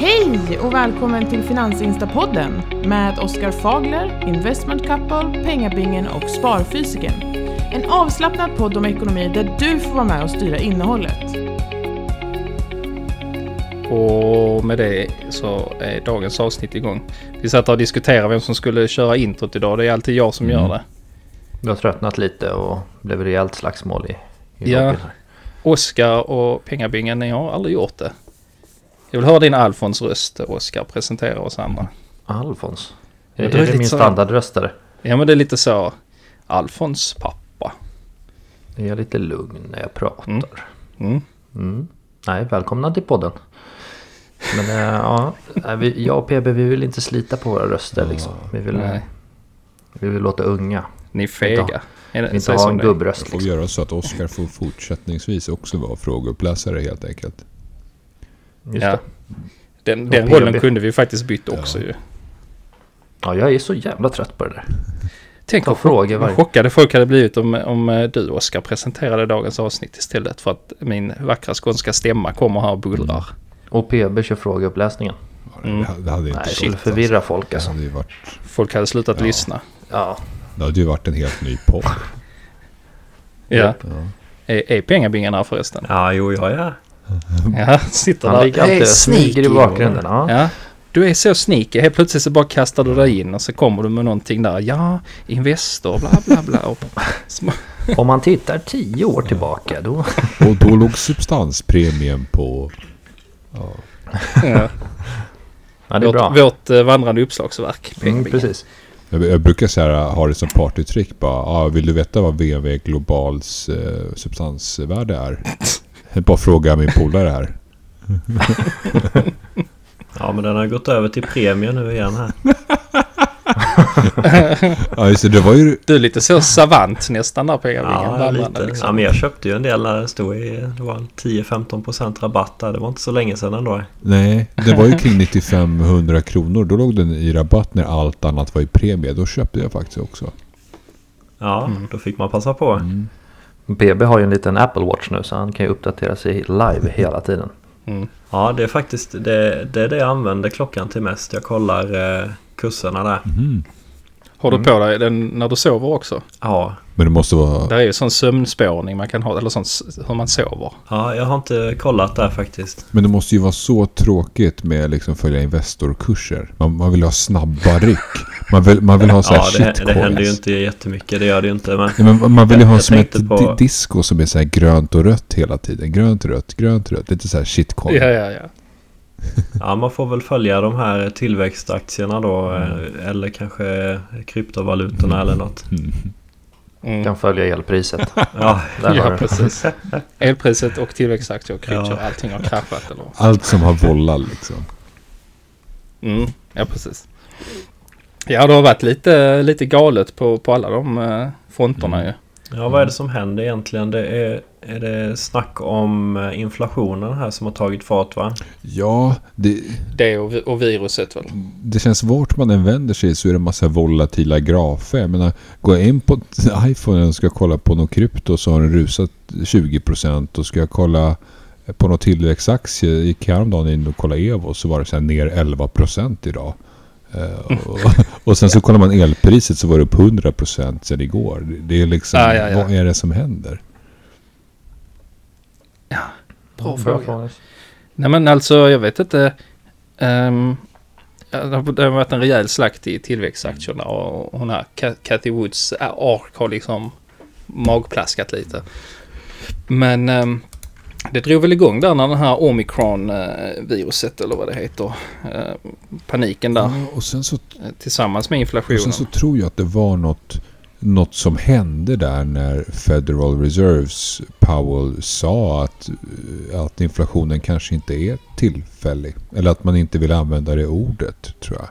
Hej och välkommen till Finansinstapodden med Oskar Fagler, Investment Couple, Pengabingen och Sparfysiken. En avslappnad podd om ekonomi där du får vara med och styra innehållet. Och med det så är dagens avsnitt igång. Vi satt och diskuterade vem som skulle köra introt idag. Det är alltid jag som Mm. gör det. Du har tröttnat lite och blev rejält slagsmål i, i Ja. Oskar och Pengabingen, ni har aldrig gjort det. Jag vill höra din Alfons röst, Oskar. Presentera oss andra. Alfons? Är, det är det lite min så- standardröstare? Ja, men det är lite så. Alfons pappa. Är jag lite lugn när jag pratar? Mm. Mm. Mm. Nej, välkomna till podden. Men äh, ja, vi, jag och PB vi vill inte slita på våra röster liksom. Vi vill, Nej, vi vill låta unga. ni är fega. Inte Är det- Vi inte ha som en det gubbröst får liksom. göra så att Oskar får fortsättningsvis också vara frågeuppläsare helt enkelt. Just Ja. det. Den, den rollen kunde vi faktiskt bytt också ju. Ja, jag är så jävla trött på det där. Tänk Ta vad frågor varje- chockade folk hade blivit om, om eh, du Oskar presenterade dagens avsnitt istället för att min vackra skånska stämma kommer här och bullrar. Och PB kör frågeuppläsningen. Ja, det- Mm. Det hade inte Nej, det skulle förvirra folk Det alltså. hade, varit, Folk hade slutat Ja. lyssna. Ja, det hade ju varit en helt ny podd. Ja. Ja. Är, är pengabingen här förresten? Ja, jo, jag är. Ja, sitter han där. ligger alltid smyger i bakgrunden. Ja. Ja, du är så sneaky. Helt plötsligt så bara kastar du dig in och så kommer du med någonting där. Ja, Investor, bla bla bla. Om man tittar tio år tillbaka då... Och då låg substanspremien på... Ja, ja. Ja, det är bra. Vårt, vårt eh, vandrande uppslagsverk. Mm, precis. jag, jag brukar så här, ha det som partytrick bara. Ah, vill du veta vad VV Globals eh, substansvärde är? Jag bara fråga min polare här. Ja, men den har gått över till premie nu igen här. Ja, just det, det var ju... Du är lite så savant nästan där Pengabingen. Ja, vandrande, lite. liksom. Ja, men jag köpte ju en del när det stod i... Det var 10-15% rabatt där. Det var inte så länge sedan ändå. Nej, det var ju kring 9500 kronor. Då låg den i rabatt när allt annat var i premie. Då köpte jag faktiskt också. Ja, Mm. då fick man passa på. Mm. BB har ju en liten Apple Watch nu så han kan ju uppdatera sig live hela tiden. Mm. Ja, det är faktiskt det, det, är det jag använder klockan till mest. Jag kollar eh, kurserna där. Mhm. Har du Mm. på dig den när du sover också? Ja, Men det måste vara... Det är ju sån sömnspårning man kan ha, eller sånt hur man sover. ja, jag har inte kollat där faktiskt. Men det måste ju vara så tråkigt med liksom följa Investor-kurser. Man, man vill ha snabba ryck. Man vill, man vill ha så här Ja, det, det shitcoins. händer ju inte jättemycket. Det gör det ju inte. Men Ja, men man vill ju ha Jag som ett tänkte på- di- disco som är så här grönt och rött hela tiden. Grönt, rött, grönt, rött. Lite så här shitcoin. Ja, ja, ja. ja, man får väl följa de här tillväxtaktierna då. Mm. Eller kanske kryptovalutorna eller något. Mm. Mm. Kan följa elpriset. Ja, Ja, precis. Elpriset och tillväxtaktier och krypto, Ja. allting har kraschat eller? Allt som har vollar liksom. Mm, ja, precis. Ja, det har varit lite, lite galet på, på alla de eh, fronterna ju. Ja, vad är det som händer egentligen? Det är, är det snack om eh, inflationen här som har tagit fart va? Ja, det, Det och, vi- och viruset väl. det känns vart man än vänder sig så är det en massa volatila grafer. Jag menar, går jag in på iPhone och ska kolla på något krypto så har den rusat 20% och ska jag kolla på någon tillväxtaktie, gick häromdagen in och kollade Evo så var det så här ner 11% idag. Eh, och, och sen så kollar man elpriset så var det upp 100% sedan igår. Det- Det är liksom, Ja, ja, ja. vad är det som händer? Bra fråga. Nej men alltså jag vet inte. ja, det har varit en rejäl slakt i tillväxtaktierna och hon här Ca- Cathy Woods äh, ark har liksom magplaskat lite. Men ehm, det drog väl igång där när den här omikron-viruset eller vad det heter. eh, paniken där Ja, och sen så eh, tillsammans med Och inflationen. sen så tror jag att det var något, något som hände där när Federal Reserves Powell sa att, eh, att inflationen kanske inte är tillfällig. Eller att man inte vill använda det ordet, tror jag.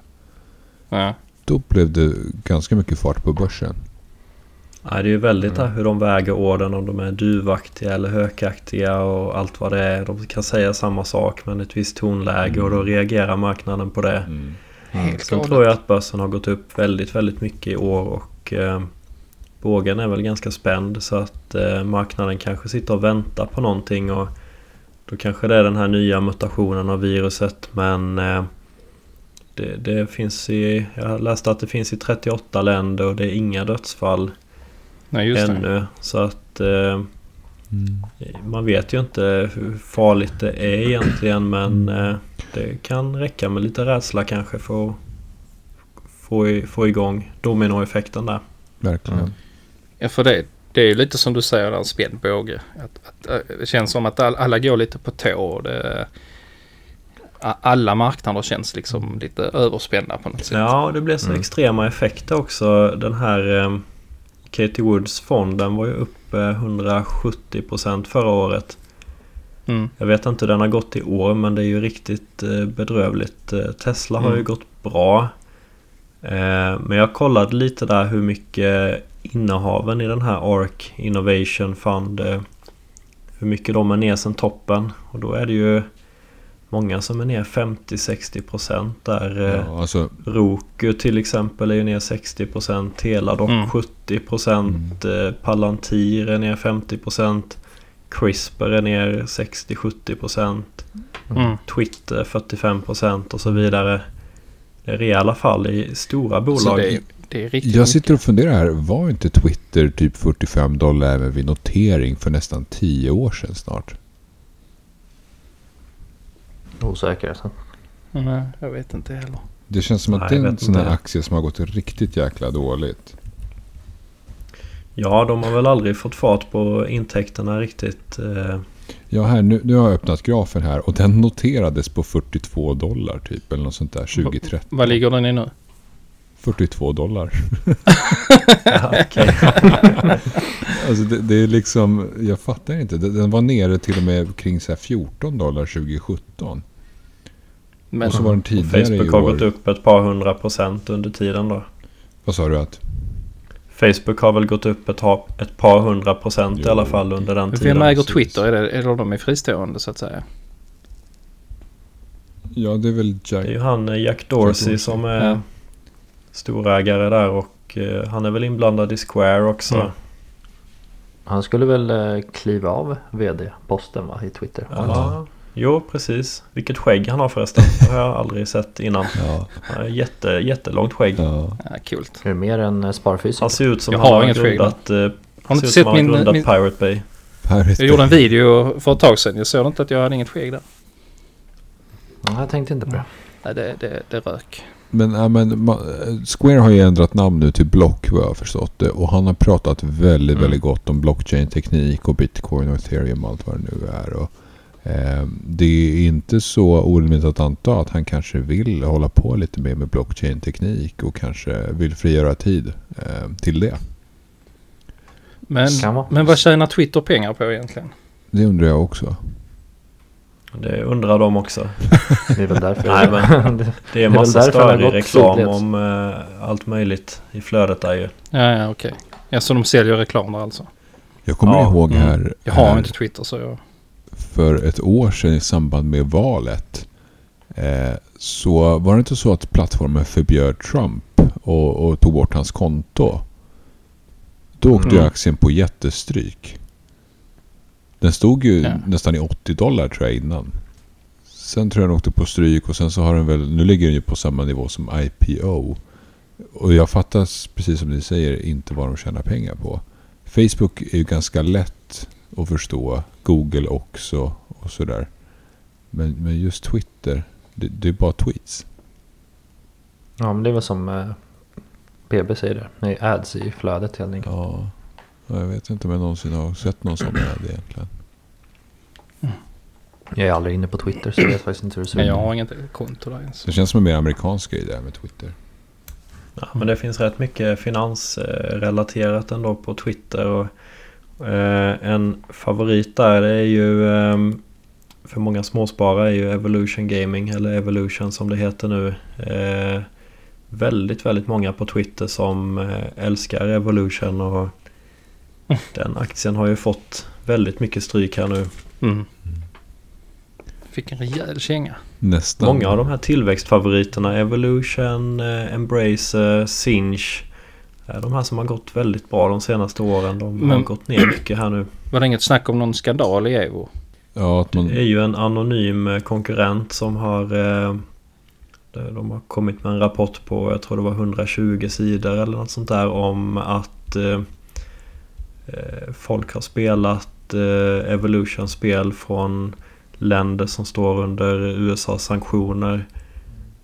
Ja. Då blev det ganska mycket fart på börsen. Ja, det är ju väldigt där hur de väger orden om de är duvaktiga eller hökaktiga och allt vad det är. De kan säga samma sak men ett visst tonläge och då reagerar marknaden på det. Helt Sen galet. tror jag att börsen har gått upp väldigt, väldigt mycket i år och eh, bågen är väl ganska spänd så att eh, marknaden kanske sitter och väntar på någonting och då kanske det är den här nya mutationen av viruset men eh, det, det, finns i... Jag läste att det finns i 38 länder och det är inga dödsfall Nej, ännu. Så att... Eh, mm. Man vet ju inte hur farligt det är egentligen men mm. eh, det kan räcka med lite rädsla kanske för att få, få igång dominoeffekten där. Verkligen. Mm. Ja för det, det är ju lite som du säger där, spänd båge. Att, att, eh, det känns som att alla går lite på tå. Och det, alla marknader känns liksom lite överspända på något sätt. Ja, det blir så mm. extrema effekter också. Den här eh, Katie Woods fonden var ju upp eh, 170% förra året. Mm. Jag vet inte hur den har gått i år men det är ju riktigt eh, bedrövligt. Eh, Tesla har mm. ju gått bra. Eh, men jag kollade lite där hur mycket innehaven i den här ARK Innovation Fund hur mycket de är ner sen toppen. Och då är det ju många som är ner 50-60% där. Ja, alltså... Roku till exempel är ju ner 60%. Teladoc mm. 70%. Mm. Palantir är ner 50%. CRISPR är ner 60-70%. Mm. Twitter 45% och så vidare. Det är rejäla fall i stora bolag. Det är, det Jag sitter och funderar här. Var inte Twitter typ 45 dollar även vid notering för nästan 10 år sedan snart? Osäker alltså. Nej, jag vet inte heller. Det känns som att Nej, det är en sån här aktie som har gått riktigt jäkla dåligt. Ja, de har väl aldrig fått fart på intäkterna riktigt. Eh. Ja, här, nu, nu har jag öppnat grafen här och den noterades på 42 dollar typ. Eller något sånt där, 2030. Vad ligger den i nu? 42 dollar. ja, alltså det, det, är liksom, jag fattar inte. Den var nere till och med kring så 14 dollar 2017. Men, och så var den tidigare Facebook har gått upp ett par hundra procent under tiden då. Vad sa du att? Facebook har väl gått upp ett, ett par hundra procent i alla fall under den tiden. Vem äger Twitter? Är det, är det de är fristående så att säga? Ja, det är väl Jack. Det är ju han eh, Jack Dorsey, Jack Dorsey. som är ja. storägare där och uh, han är väl inblandad i Square också. Mm. Han skulle väl uh, kliva av vd-posten va, i Twitter? Ja. Jo, precis. Vilket skägg han har förresten. Det har jag aldrig sett innan. Ja. Jätte, jättelångt skägg. Ja. Ja, kul. Är det mer än sparfysik? Han ser ut som jag han har, har grundat, uh, har inte sett min, grundat min, Pirate Bay. Pirate jag gjorde en video för ett tag sedan. Jag såg inte att jag hade inget skägg där. Ja, jag tänkte inte på det. Nej, det, det, det rök. Men, äh, men Square har ju ändrat namn nu till Block vad jag har förstått det. Och han har pratat väldigt, mm. väldigt gott om blockchain-teknik och bitcoin och ethereum och allt vad det nu är. Och, eh, det är inte så orimligt att anta att han kanske vill hålla på lite mer med blockchain-teknik och kanske vill frigöra tid eh, till det. Men, men vad tjänar Twitter pengar på egentligen? Det undrar jag också. Det undrar de också. Det är väl därför. Nej, men det är massa störig reklam om uh, allt möjligt i flödet där ju. Ja, ja okej. Okay. Ja, så de säljer reklam där alltså? Jag kommer ja. ihåg här. Mm. Jag har här, inte Twitter så jag... För ett år sedan i samband med valet. Eh, så var det inte så att plattformen förbjöd Trump och, och tog bort hans konto. Då åkte mm. aktien på jättestryk. Den stod ju ja. nästan i 80 dollar tror jag innan. Sen tror jag den åkte på stryk och sen så har den väl, nu ligger den ju på samma nivå som IPO. Och jag fattar precis som ni säger inte vad de tjänar pengar på. Facebook är ju ganska lätt att förstå. Google också och sådär. Men, men just Twitter, det, det är bara tweets. Ja men det är väl som eh, PB säger det. Nej, ads i flödet helt enkelt. Ja. Jag vet inte om jag någonsin har sett någon sån ad egentligen. Jag är aldrig inne på Twitter så jag vet faktiskt inte hur det ser ut. Jag har inget konto där ens. Det känns som en mer amerikansk grej där med Twitter. Ja, men det finns rätt mycket finansrelaterat ändå på Twitter. Och, eh, en favorit där det är ju eh, för många småsparare är ju Evolution Gaming eller Evolution som det heter nu. Eh, väldigt, väldigt många på Twitter som eh, älskar Evolution och den aktien har ju fått väldigt mycket stryk här nu. Mm. Fick en rejäl känga. Nästan. Många av de här tillväxtfavoriterna, Evolution, eh, Embracer, Sinch. De här som har gått väldigt bra de senaste åren. De Men, har gått ner mycket här nu. Var det inget snack om någon skandal i Evo? Ja, att man... Det är ju en anonym konkurrent som har... Eh, de har kommit med en rapport på, jag tror det var 120 sidor eller något sånt där om att eh, eh folk har spelat eh, Evolution-spel från länder som står under USAs sanktioner.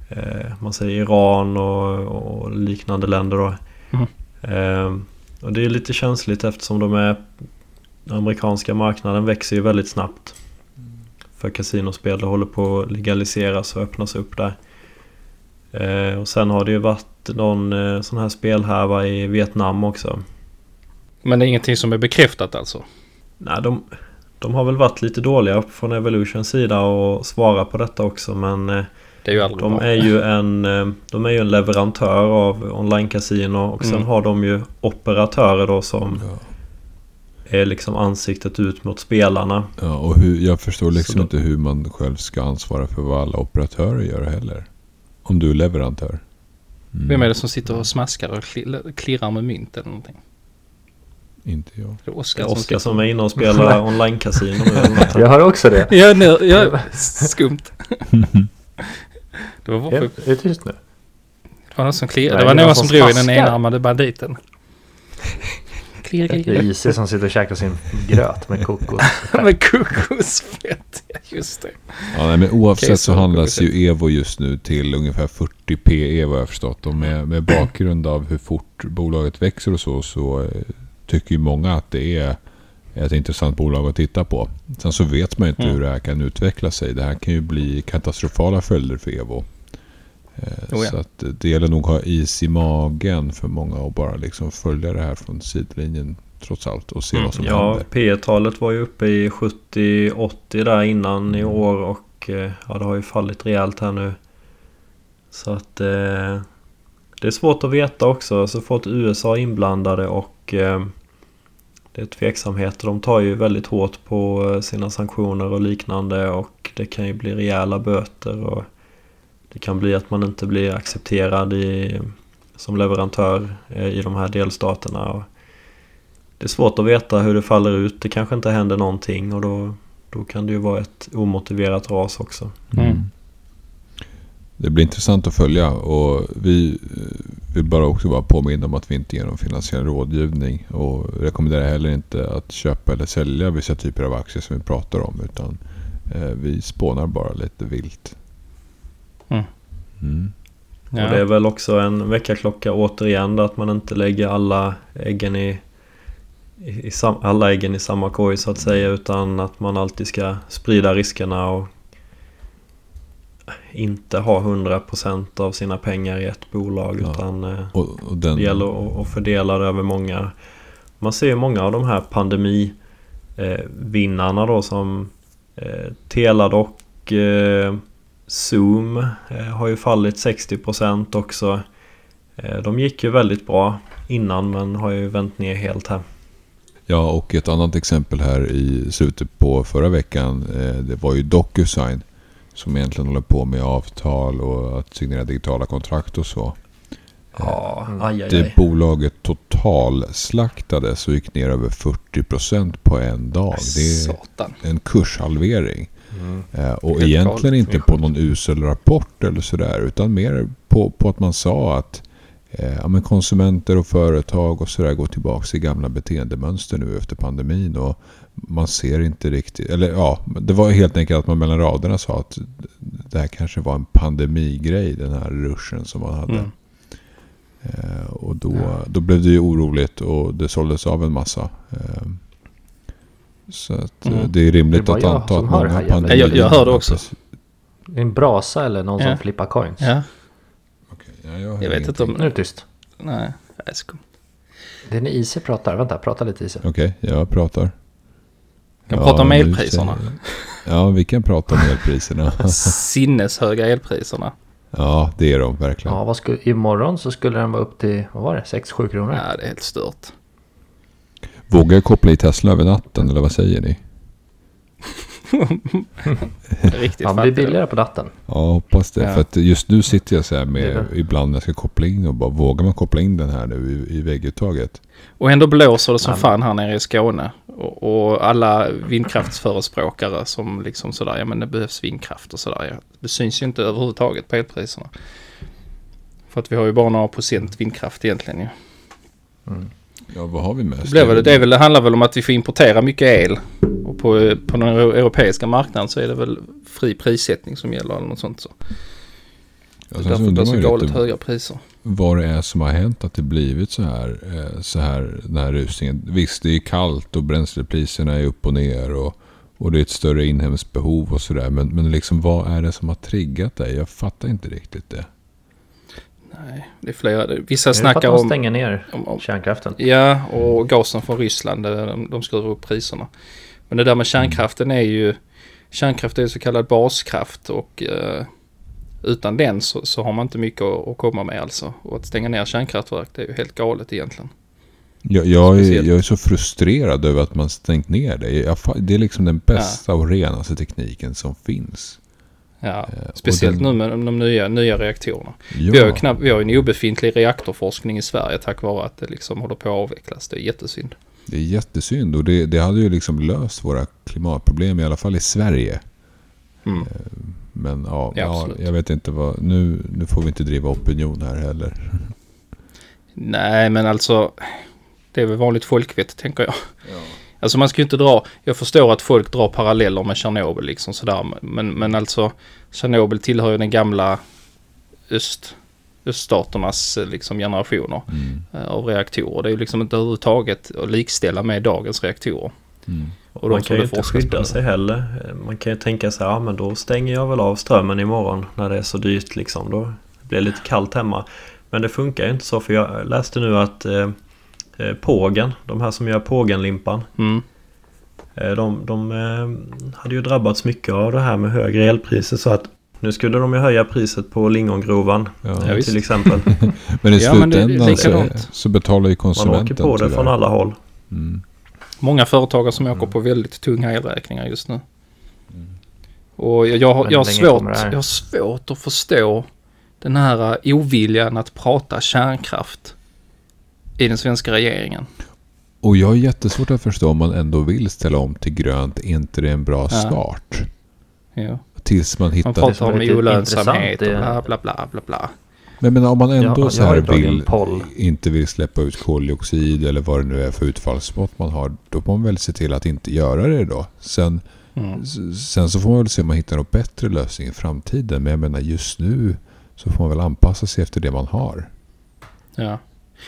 Eh, man säger Iran och, och liknande länder då. Mm. Eh, och det är lite känsligt eftersom de är... Den amerikanska marknaden växer ju väldigt snabbt. För kasinospel. Det håller på att legaliseras och öppnas upp där. Eh, och sen har det ju varit någon eh, sån här spelhärva i Vietnam också. Men det är ingenting som är bekräftat alltså? Nej, de, de har väl varit lite dåliga från Evolutions sida och svara på detta också men eh, det är ju aldrig de, bra. är ju en, eh, de är ju en leverantör av online-casino och sen mm. har de ju operatörer då som ja. är liksom ansiktet ut mot spelarna. Ja, och hur, jag förstår liksom inte hur man själv ska ansvara för vad alla operatörer gör heller. Om du är leverantör. Mm. Vem är det som sitter och smaskar och klirrar med mynt eller någonting? Inte jag. Det är Oskar, som, Oskar som är inne och spelar online-casino nu. jag har också det. Ja, nu, ja skumt. det var varför... Är det tyst nu? Det var någon som klirrade. Det var någon som, som drog i den enarmade banditen. Klirr, klirr. Det är Isis som sitter och käkar sin gröt med kokos. med kokosfett, ja just det. Ja, nej, men oavsett okay, så, så handlas ju Evo just nu till ungefär 40 PE vad jag förstått. Och med, med bakgrund av hur fort bolaget växer och så, så eh, tycker ju många att det är ett intressant bolag att titta på. Sen så vet man inte mm. hur det här kan utveckla sig. Det här kan ju bli katastrofala följder för Evo. Eh, oh ja. Så att det gäller nog att ha is i magen för många att bara liksom följa det här från sidlinjen trots allt och se mm. vad som ja, händer. Ja, P-talet var ju uppe i 70-80 där innan i mm. år och eh, ja, det har ju fallit rejält här nu. Så att eh, det är svårt att veta också. Så fort USA är inblandade och eh, det är tveksamheter. De tar ju väldigt hårt på eh, sina sanktioner och liknande och det kan ju bli rejäla böter. och Det kan bli att man inte blir accepterad i, som leverantör eh, i de här delstaterna. Det är svårt att veta hur det faller ut. Det kanske inte händer någonting och då, då kan det ju vara ett omotiverat ras också. Mm det blir intressant att följa och vi vill bara också bara påminna om att vi inte ger någon finansiell rådgivning och rekommenderar heller inte att köpa eller sälja vissa typer av aktier som vi pratar om utan eh, vi spånar bara lite vilt. Mm. Mm. Ja. Och det är väl också en väckarklocka återigen att man inte lägger alla äggen i, i, i alla äggen i samma korg så att säga utan att man alltid ska sprida riskerna och inte ha 100% av sina pengar i ett bolag ja. utan eh, och, och den... det gäller att fördela det över många. Man ser ju många av de här pandemivinnarna då som eh, Teladoc, eh, Zoom har ju fallit 60% också. De gick ju väldigt bra innan men har ju vänt ner helt här. Ja, och ett annat exempel här i slutet på förra veckan. Det var ju DocuSign som egentligen håller på med avtal och att signera digitala kontrakt och så. Ja, aj, aj. Det bolaget totalslaktades och gick ner över 40% på en dag. Det är Satan. en kurshalvering. Mm. Eh, och Helt egentligen inte på någon usel rapport eller sådär. Utan mer på, på att man sa att eh, ja, men konsumenter och företag och sådär går tillbaka till gamla beteendemönster nu efter pandemin. Och man ser inte riktigt, eller ja, det var helt enkelt att man mellan raderna sa att det här kanske var en pandemigrej, den här ruschen som man hade. Mm. Eh, och då, då blev det ju oroligt och det såldes av en massa. Eh, så att, mm. det är rimligt det att anta att många pandemier... Jag, jag hörde också. En brasa eller någon ja. som flippar coins? Ja. Okay, ja jag, jag vet inte om... Nu är det tyst. Nej, jag ska... Det är när Ise pratar. Vänta, prata lite Ise. Okej, okay, jag pratar. Kan ja, prata om elpriserna. Ja, vi kan prata om elpriserna. Sinneshöga elpriserna. Ja, det är de verkligen. Ja, vad skulle, imorgon så skulle den vara upp till, vad var det, 6-7 kronor? Ja, det är helt stört. Vågar jag koppla i Tesla över natten, eller vad säger ni? Riktigt Han blir billigare på natten. Ja, hoppas det. Ja. För att just nu sitter jag så här med, ibland när jag ska koppla in och bara, vågar man koppla in den här nu i, i vägguttaget? Och ändå blåser det som fan här nere i Skåne. Och, och alla vindkraftsförespråkare som liksom sådär, ja men det behövs vindkraft och sådär. Ja, det syns ju inte överhuvudtaget på elpriserna. För att vi har ju bara några procent vindkraft egentligen ju. Mm. Ja, vad har vi mest? Det, det, det, det handlar väl om att vi får importera mycket el. Och på, på den europeiska marknaden så är det väl fri prissättning som gäller eller något sånt. Så. Ja, det är därför det är så galet höga priser. Vad det är som har hänt att det blivit så här, eh, så här den här rusningen. Visst, det är kallt och bränslepriserna är upp och ner. Och, och det är ett större inhemskt behov och sådär. Men, men liksom vad är det som har triggat det? Jag fattar inte riktigt det. Nej, det är flera. Vissa snackar om... stänga ner om, om, kärnkraften. Ja, och gasen från Ryssland. De, de skruvar upp priserna. Men det där med kärnkraften är ju... Kärnkraft är så kallad baskraft och eh, utan den så, så, har man inte mycket att, komma med alltså. Och att stänga ner kärnkraftverk det är ju helt galet egentligen. Jag, jag, är, jag är så frustrerad över att man stängt ner det. Jag, det är liksom den bästa ja. och renaste tekniken som finns. Ja, eh, speciellt den... nu med de nya, nya reaktorerna. Ja. Vi har ju knappt, vi har en obefintlig reaktorforskning i Sverige tack vare att det liksom håller på att avvecklas. Det är jättesynd. Det är jättesynd och det, det hade ju liksom löst våra klimatproblem i alla fall i Sverige. Mm. Men ja, ja, ja, jag vet inte vad, nu, nu får vi inte driva opinion här heller. Nej, men alltså det är väl vanligt folkvett tänker jag. Ja. Alltså man ska ju inte dra, jag förstår att folk drar paralleller med Tjernobyl liksom sådär. Men, men alltså Tjernobyl tillhör ju den gamla öst, öststaternas liksom generationer mm. Eh, av reaktorer. Det är ju liksom inte överhuvudtaget att likställa med dagens reaktorer. Mm. Och man kan ju inte skydda sig heller. Man kan ju tänka sig, ja men då stänger jag väl av strömmen imorgon när det är så dyrt liksom. Då blir det lite kallt hemma. Men det funkar ju inte så för jag läste nu att eh, eh, Pågen, de här som gör Pågenlimpan. Mm. Eh, de, de eh, hade ju drabbats mycket av det här med högre elpriser så att nu skulle de ju höja priset på lingongrovan ja, till visst. exempel. men i slutändan ja, men så, så, betalar ju konsumenten Man åker på det från alla håll. Mm. Många företagare som åker mm. på väldigt tunga elräkningar just nu. Mm. Och jag, jag, jag, har svårt, jag har svårt att förstå den här oviljan att prata kärnkraft i den svenska regeringen. Och jag har jättesvårt att förstå om man ändå vill ställa om till grönt. Är inte det en bra start? Ja. Tills man hittar... Man pratar om olönsamhet och bla bla bla bla bla. Men, men om man ändå ja, så här vill, inte vill släppa ut koldioxid eller vad det nu är för utfallsmått man har. Då får man väl se till att inte göra det då. Sen, mm. sen så får man väl se om man hittar något bättre lösning i framtiden. Men jag menar just nu så får man väl anpassa sig efter det man har. Ja.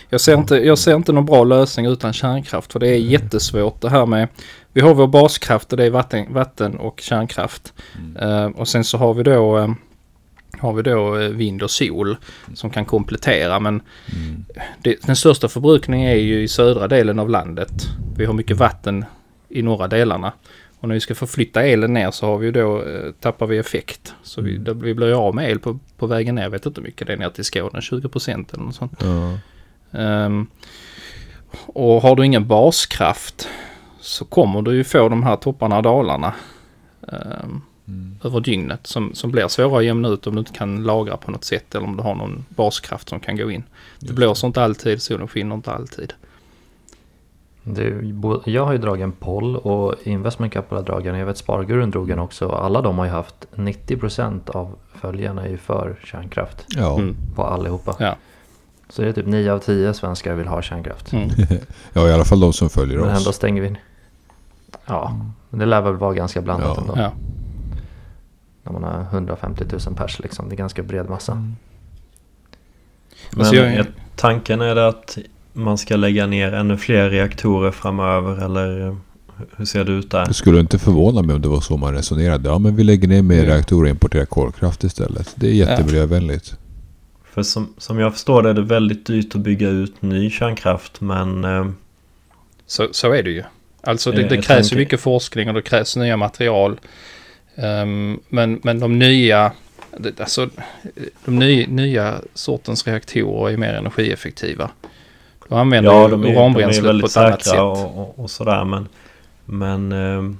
Jag ser, inte, jag ser inte någon bra lösning utan kärnkraft för det är jättesvårt det här med Vi har vår baskraft och det är vatten, vatten och kärnkraft. Mm. Uh, och sen så har vi då uh, har vi då uh, vind och sol som kan komplettera men mm. det, den största förbrukningen är ju i södra delen av landet. Vi har mycket vatten i norra delarna. Och när vi ska förflytta elen ner så har vi då, tappar vi effekt. Så vi, mm. då, vi blir av med el på, på vägen ner. Jag vet inte hur mycket det är ner till Skåne, 20 procent eller något sånt. Ja. Um, och har du ingen baskraft så kommer du ju få de här topparna och dalarna um, mm. över dygnet som, som blir svåra att jämna ut om du inte kan lagra på något sätt eller om du har någon baskraft som kan gå in. Det blåser inte alltid, solen skiner inte alltid. Det, jag har ju dragit en poll och Investment Capital har dragit en, jag vet Spargurun drog en också. Alla de har ju haft 90% av följarna är ju för kärnkraft. Ja. Mm. På allihopa. Ja. Så det är typ 9 av 10 svenskar vill ha kärnkraft. Mm. ja, i alla fall de som följer Men oss. Men ändå stänger vi. Ja, men det lär väl vara ganska blandat ja. ändå. Ja. När man har 150 000 pers liksom. Det är ganska bred massa. Mm. Men jag... tanken är det att man ska lägga ner ännu fler reaktorer framöver eller hur ser det ut där? Det skulle inte förvåna mig om det var så man resonerade. Ja men vi lägger ner mer reaktorer och importerar kolkraft istället. Det är jättemiljövänligt. För som, som jag förstår det är det väldigt dyrt att bygga ut ny kärnkraft men... Eh, så, så är det ju. Alltså det, det krävs ju mycket forskning och det krävs nya material. Um, men, men de nya, alltså de ny, nya sortens reaktorer är mer energieffektiva. Då använder ja, de uranbränslet på ett annat sätt. Och, och, och sådär men... Men... Um,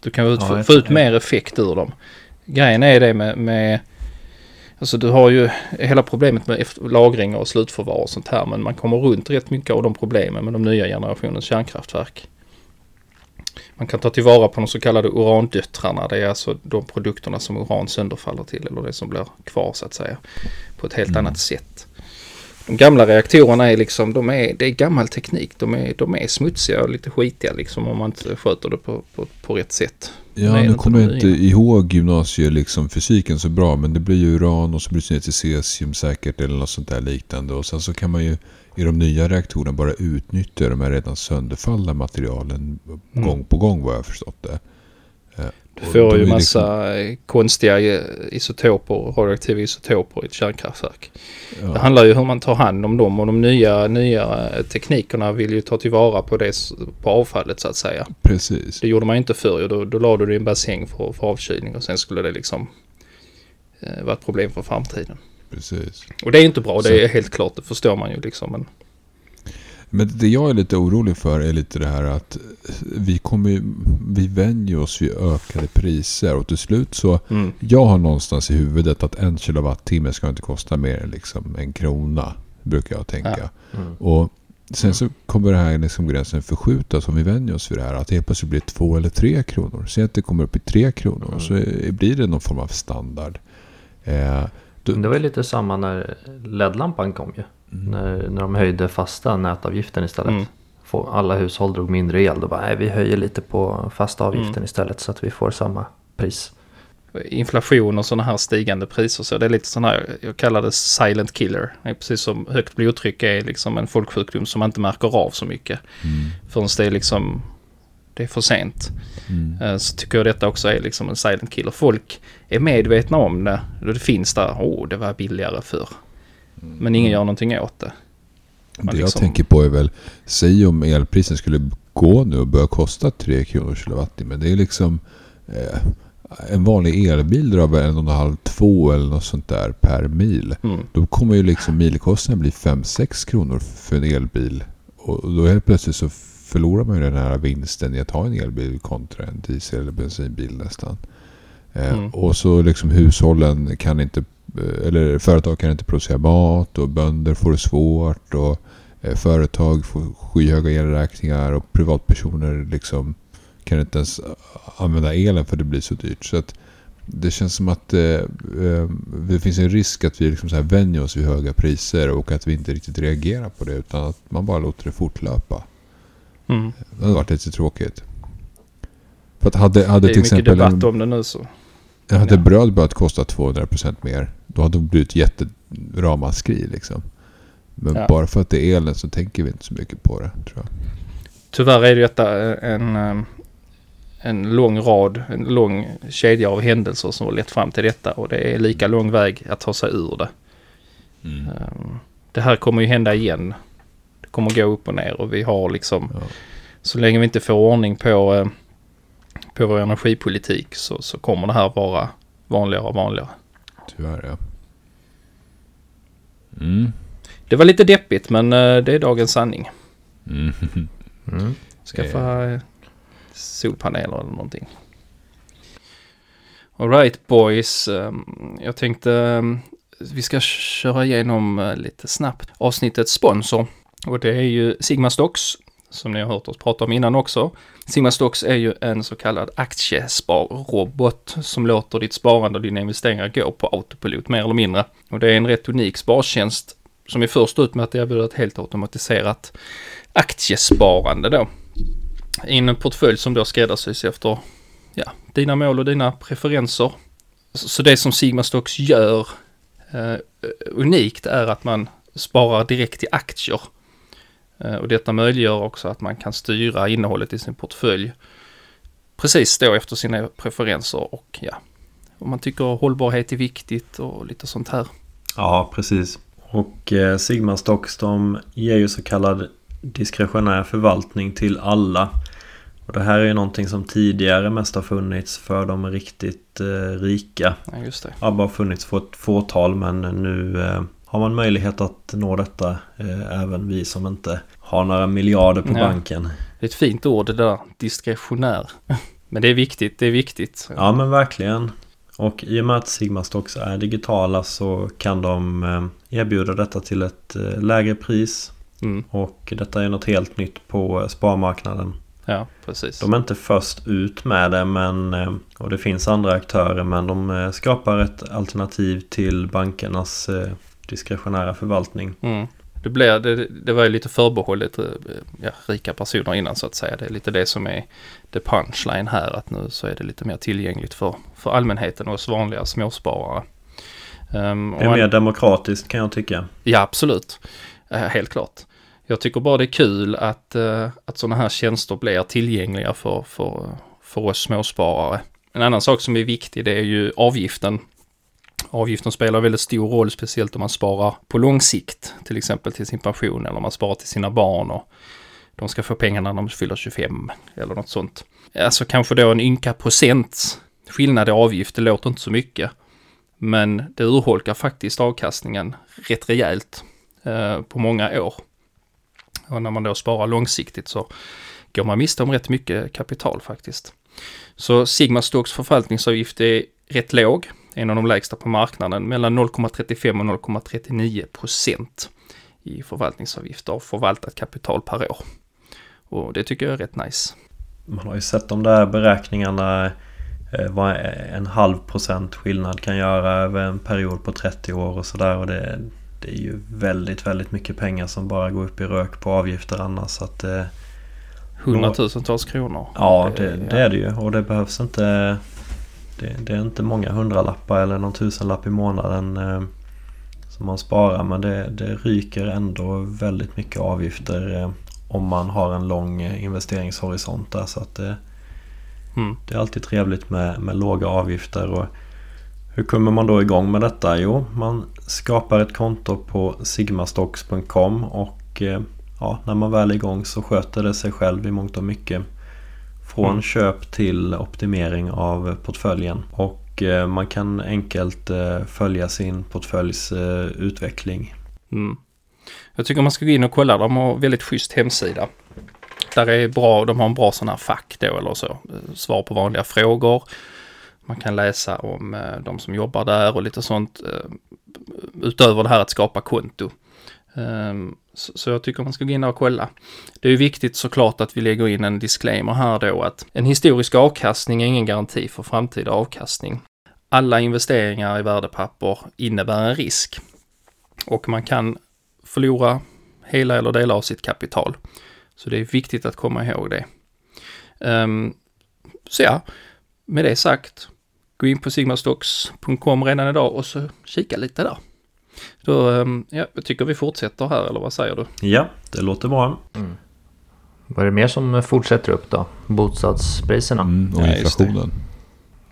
du kan ut, ja, få ut mer effekt ur dem. Grejen är det med, med Alltså du har ju hela problemet med lagring och slutförvar och sånt här men man kommer runt rätt mycket av de problemen med de nya generationens kärnkraftverk. Man kan ta tillvara på de så kallade urandöttrarna. Det är alltså de produkterna som uran sönderfaller till eller det som blir kvar så att säga. På ett helt mm. annat sätt. De gamla reaktorerna är liksom, de är, det är gammal teknik. De är, de är smutsiga och lite skitiga liksom om man inte sköter det på, på, på rätt sätt. Ja, nu kommer jag inte ihåg gymnasie liksom fysiken så bra. Men det blir ju uran och så bryts det ner till cesium säkert eller något sånt där liknande. Och sen så kan man ju i de nya reaktorerna bara utnyttja de här redan sönderfallna materialen mm. gång på gång vad jag förstått det. Eh, du får ju massa liksom... konstiga isotoper, radioaktiva isotoper i ett kärnkraftverk. Ja. Det handlar ju hur man tar hand om dem och de nya, nya teknikerna vill ju ta tillvara på det på avfallet så att säga. Precis. Det gjorde man inte förr då, då lade du det i en bassäng för, för avkylning och sen skulle det liksom eh, vara ett problem för framtiden. Precis. Och det är inte bra, det är helt klart, det förstår man ju liksom. Men... Men det jag är lite orolig för är lite det här att vi kommer vi vänjer oss vid ökade priser och till slut så mm. jag har någonstans i huvudet att en kilowattimme ska inte kosta mer än liksom en krona brukar jag tänka. Ja. Mm. Och sen så kommer det här liksom gränsen förskjutas om vi vänjer oss vid det här att helt plötsligt blir det två eller tre kronor. Säg att det kommer upp i tre kronor mm. så blir det någon form av standard. Eh, det var ju lite samma när LED-lampan kom ju. Mm. När, när de höjde fasta nätavgiften istället. Mm. Alla hushåll drog mindre el. Då bara, nej vi höjer lite på fasta avgiften mm. istället så att vi får samma pris. Inflation och sådana här stigande priser så det är lite sådana här, jag kallar det silent killer. Det precis som högt blodtryck är liksom en folksjukdom som man inte märker av så mycket. Mm. Förrän det är liksom det är för sent. Mm. Eh, så tycker jag detta också är liksom en silent killer. Folk är medvetna om det. Det finns där, åh oh, det var billigare för. Men ingen gör någonting åt det. Man det liksom... jag tänker på är väl, säg om elprisen skulle gå nu och börja kosta 3 kronor kilowattimme. Det är liksom eh, en vanlig elbil drar väl en och en halv, två eller något sånt där per mil. Mm. Då kommer ju liksom milkostnaden bli 5-6 kronor för en elbil. Och då helt plötsligt så förlorar man ju den här vinsten i att ha en elbil kontra en diesel eller bensinbil nästan. Eh, mm. Och så liksom hushållen kan inte, eh, eller företag kan inte producera mat och bönder får det svårt och eh, företag får skyhöga elräkningar och privatpersoner liksom kan inte ens använda elen för det blir så dyrt. Så att det känns som att eh, det finns en risk att vi liksom så här vänjer oss vid höga priser och att vi inte riktigt reagerar på det utan att man bara låter det fortlöpa. Mm. Det hade varit lite tråkigt. För att hade, hade det är till mycket exempel debatt om det nu så. Hade ja. bröd börjat kosta 200% mer, då hade det blivit jätteramaskri liksom. Men ja. bara för att det är elen så tänker vi inte så mycket på det, tror jag. Tyvärr är det detta en, eh, en lång rad, en lång kedja av händelser som har lett fram till detta och det är lika lång väg att ta sig ur det. Mm. Ehm, det här kommer ju hända igen kommer gå upp och ner och vi har liksom ja. så länge vi inte får ordning på, eh, på vår energipolitik så, så kommer det här vara vanligare och vanligare. Tyvärr ja. Mm. Det var lite deppigt men eh, det är dagens sanning. Mm. Mm. Skaffa eh, solpaneler eller någonting. Alright boys. Ehm, jag tänkte ehm, vi ska köra igenom lite snabbt avsnittets sponsor. Och det är ju Sigma Stocks, som ni har hört oss prata om innan också. Sigma Stocks är ju en så kallad aktiesparrobot som låter ditt sparande och dina investeringar gå på autopilot mer eller mindre. Och det är en rätt unik spartjänst som är först ut med att erbjuda ett helt automatiserat aktiesparande då. I en portfölj som då skräddarsys efter ja, dina mål och dina preferenser. Så det som Sigma Stocks gör eh, unikt är att man sparar direkt i aktier Eh, och detta möjliggör också att man kan styra innehållet i sin portfölj precis då efter sina preferenser och ja, om man tycker hållbarhet är viktigt och lite sånt här. Ja, precis. Och eh, Sigma Stocks de ger ju så kallad diskretionär förvaltning till alla. Och det här är ju någonting som tidigare mest har funnits för de riktigt eh, rika. Ja, just det. har bara funnits för ett fåtal men nu eh, har man möjlighet att nå detta eh, även vi som inte har några miljarder på ja. banken. Det är ett fint ord det där, diskretionär. Men det är viktigt, det är viktigt. Ja men verkligen. Och i och med att Sigma Stocks är digitala så kan de eh, erbjuda detta till ett eh, lägre pris. Mm. Och detta är något helt nytt på sparmarknaden. Ja, precis. De är inte först ut med det men eh, och det finns andra aktörer men de eh, skapar ett alternativ till bankernas eh, diskretionära förvaltning. Mm. Det, blev, det, det var ju lite förbehållet ja, rika personer innan så att säga. Det är lite det som är the punchline här att nu så är det lite mer tillgängligt för, för allmänheten och oss vanliga småsparare. Um, det är mer demokratiskt kan jag tycka. Ja, absolut. helt klart. Jag tycker bara det är kul att, uh, att sådana här tjänster blir tillgängliga för, för, för oss småsparare. En annan sak som är viktig det är ju avgiften. Avgiften spelar väldigt stor roll, speciellt om man sparar på lång sikt, till exempel till sin pension eller om man sparar till sina barn och de ska få pengarna när de fyller 25 eller något sånt. Alltså kanske då en ynka procent skillnad i avgift, det låter inte så mycket. Men det urholkar faktiskt avkastningen rätt rejält eh, på många år. Och när man då sparar långsiktigt så går man miste om rätt mycket kapital faktiskt. Så Sigma Stocks förvaltningsavgift är rätt låg, en av de lägsta på marknaden, mellan 0,35 och 0,39 procent i förvaltningsavgifter av förvaltat kapital per år. Och det tycker jag är rätt nice. Man har ju sett de där beräkningarna eh, vad en halv procent skillnad kan göra över en period på 30 år och sådär. Och det, det är ju väldigt, väldigt mycket pengar som bara går upp i rök på avgifter annars. Så att, eh, Hundratusentals kronor. Ja, det, det, är det ju. Och det behövs inte... Det, det, är inte många hundralappar eller någon tusenlapp i månaden eh, som man sparar. Men det, det ryker ändå väldigt mycket avgifter eh, om man har en lång investeringshorisont där. Så att det, mm. det är alltid trevligt med, med låga avgifter. Och hur kommer man då igång med detta? Jo, man skapar ett konto på sigmastocks.com och eh, ja, när man väl är igång så sköter det sig själv i mångt och mycket. Från mm. köp till optimering av portföljen. Och eh, man kan enkelt eh, följa sin portföljs utveckling. Mm. Jag tycker man ska gå in och kolla. De har väldigt schysst hemsida. Där är bra, de har en bra sån här fack då eller så. Svar på vanliga frågor. Man kan läsa om eh, de som jobbar där och lite sånt. Eh, utöver det här att skapa konto. Ehm, så, jag tycker man ska gå in och kolla. Det är ju viktigt såklart att vi lägger in en disclaimer här då att en historisk avkastning är ingen garanti för framtida avkastning. Alla investeringar i värdepapper innebär en risk och man kan förlora hela eller delar av sitt kapital. Så det är viktigt att komma ihåg det. Ehm, så ja, med det sagt, gå in på sigmastocks.com redan idag och så kika lite där. Då, um, ja, jag tycker vi fortsätter här, eller vad säger du? Ja, det låter bra. Mm. Vad är det mer som fortsätter upp då? Bostadspriserna? Mm, och inflationen.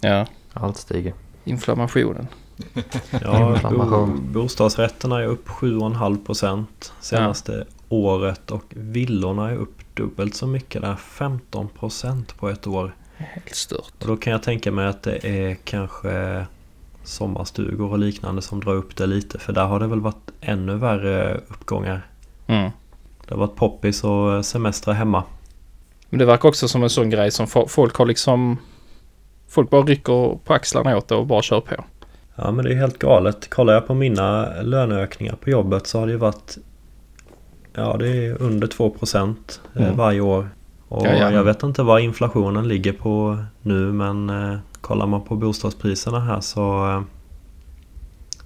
Ja. Allt stiger. Inflammationen. Ja, bo, bostadsrätterna är upp 7,5% senaste ja. året och villorna är upp dubbelt så mycket där. 15% på ett år. Helt stört. Och då kan jag tänka mig att det är kanske sommarstugor och liknande som drar upp det lite. För där har det väl varit ännu värre uppgångar. Mm. Det har varit poppis och semestra hemma. Men det verkar också som en sån grej som folk har liksom... Folk bara rycker på axlarna åt det och bara kör på. Ja men det är helt galet. Kollar jag på mina löneökningar på jobbet så har det ju varit... Ja det är under 2% eh, mm. varje år. Och ja, jag vet inte vad inflationen ligger på nu men eh, kollar man på bostadspriserna här så eh,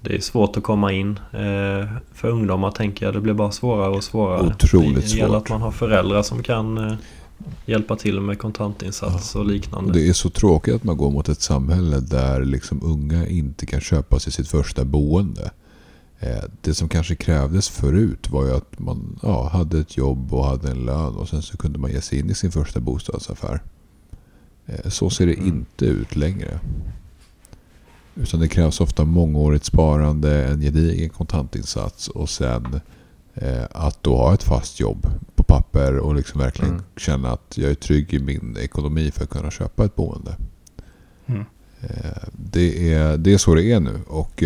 det är svårt att komma in. Eh, för ungdomar tänker jag det blir bara svårare och svårare. Otroligt svårt. Det gäller att man har föräldrar som kan eh, hjälpa till med kontantinsats och liknande. Det är så tråkigt att man går mot ett samhälle där liksom unga inte kan köpa sig sitt första boende. Det som kanske krävdes förut var ju att man ja, hade ett jobb och hade en lön och sen så kunde man ge sig in i sin första bostadsaffär. Eh, så ser det mm. inte ut längre. Utan det krävs ofta mångårigt sparande, en gedigen kontantinsats och sen eh, att då ha ett fast jobb på papper och liksom verkligen mm. känna att jag är trygg i min ekonomi för att kunna köpa ett boende. Mm. det, är, det är så det är nu. Och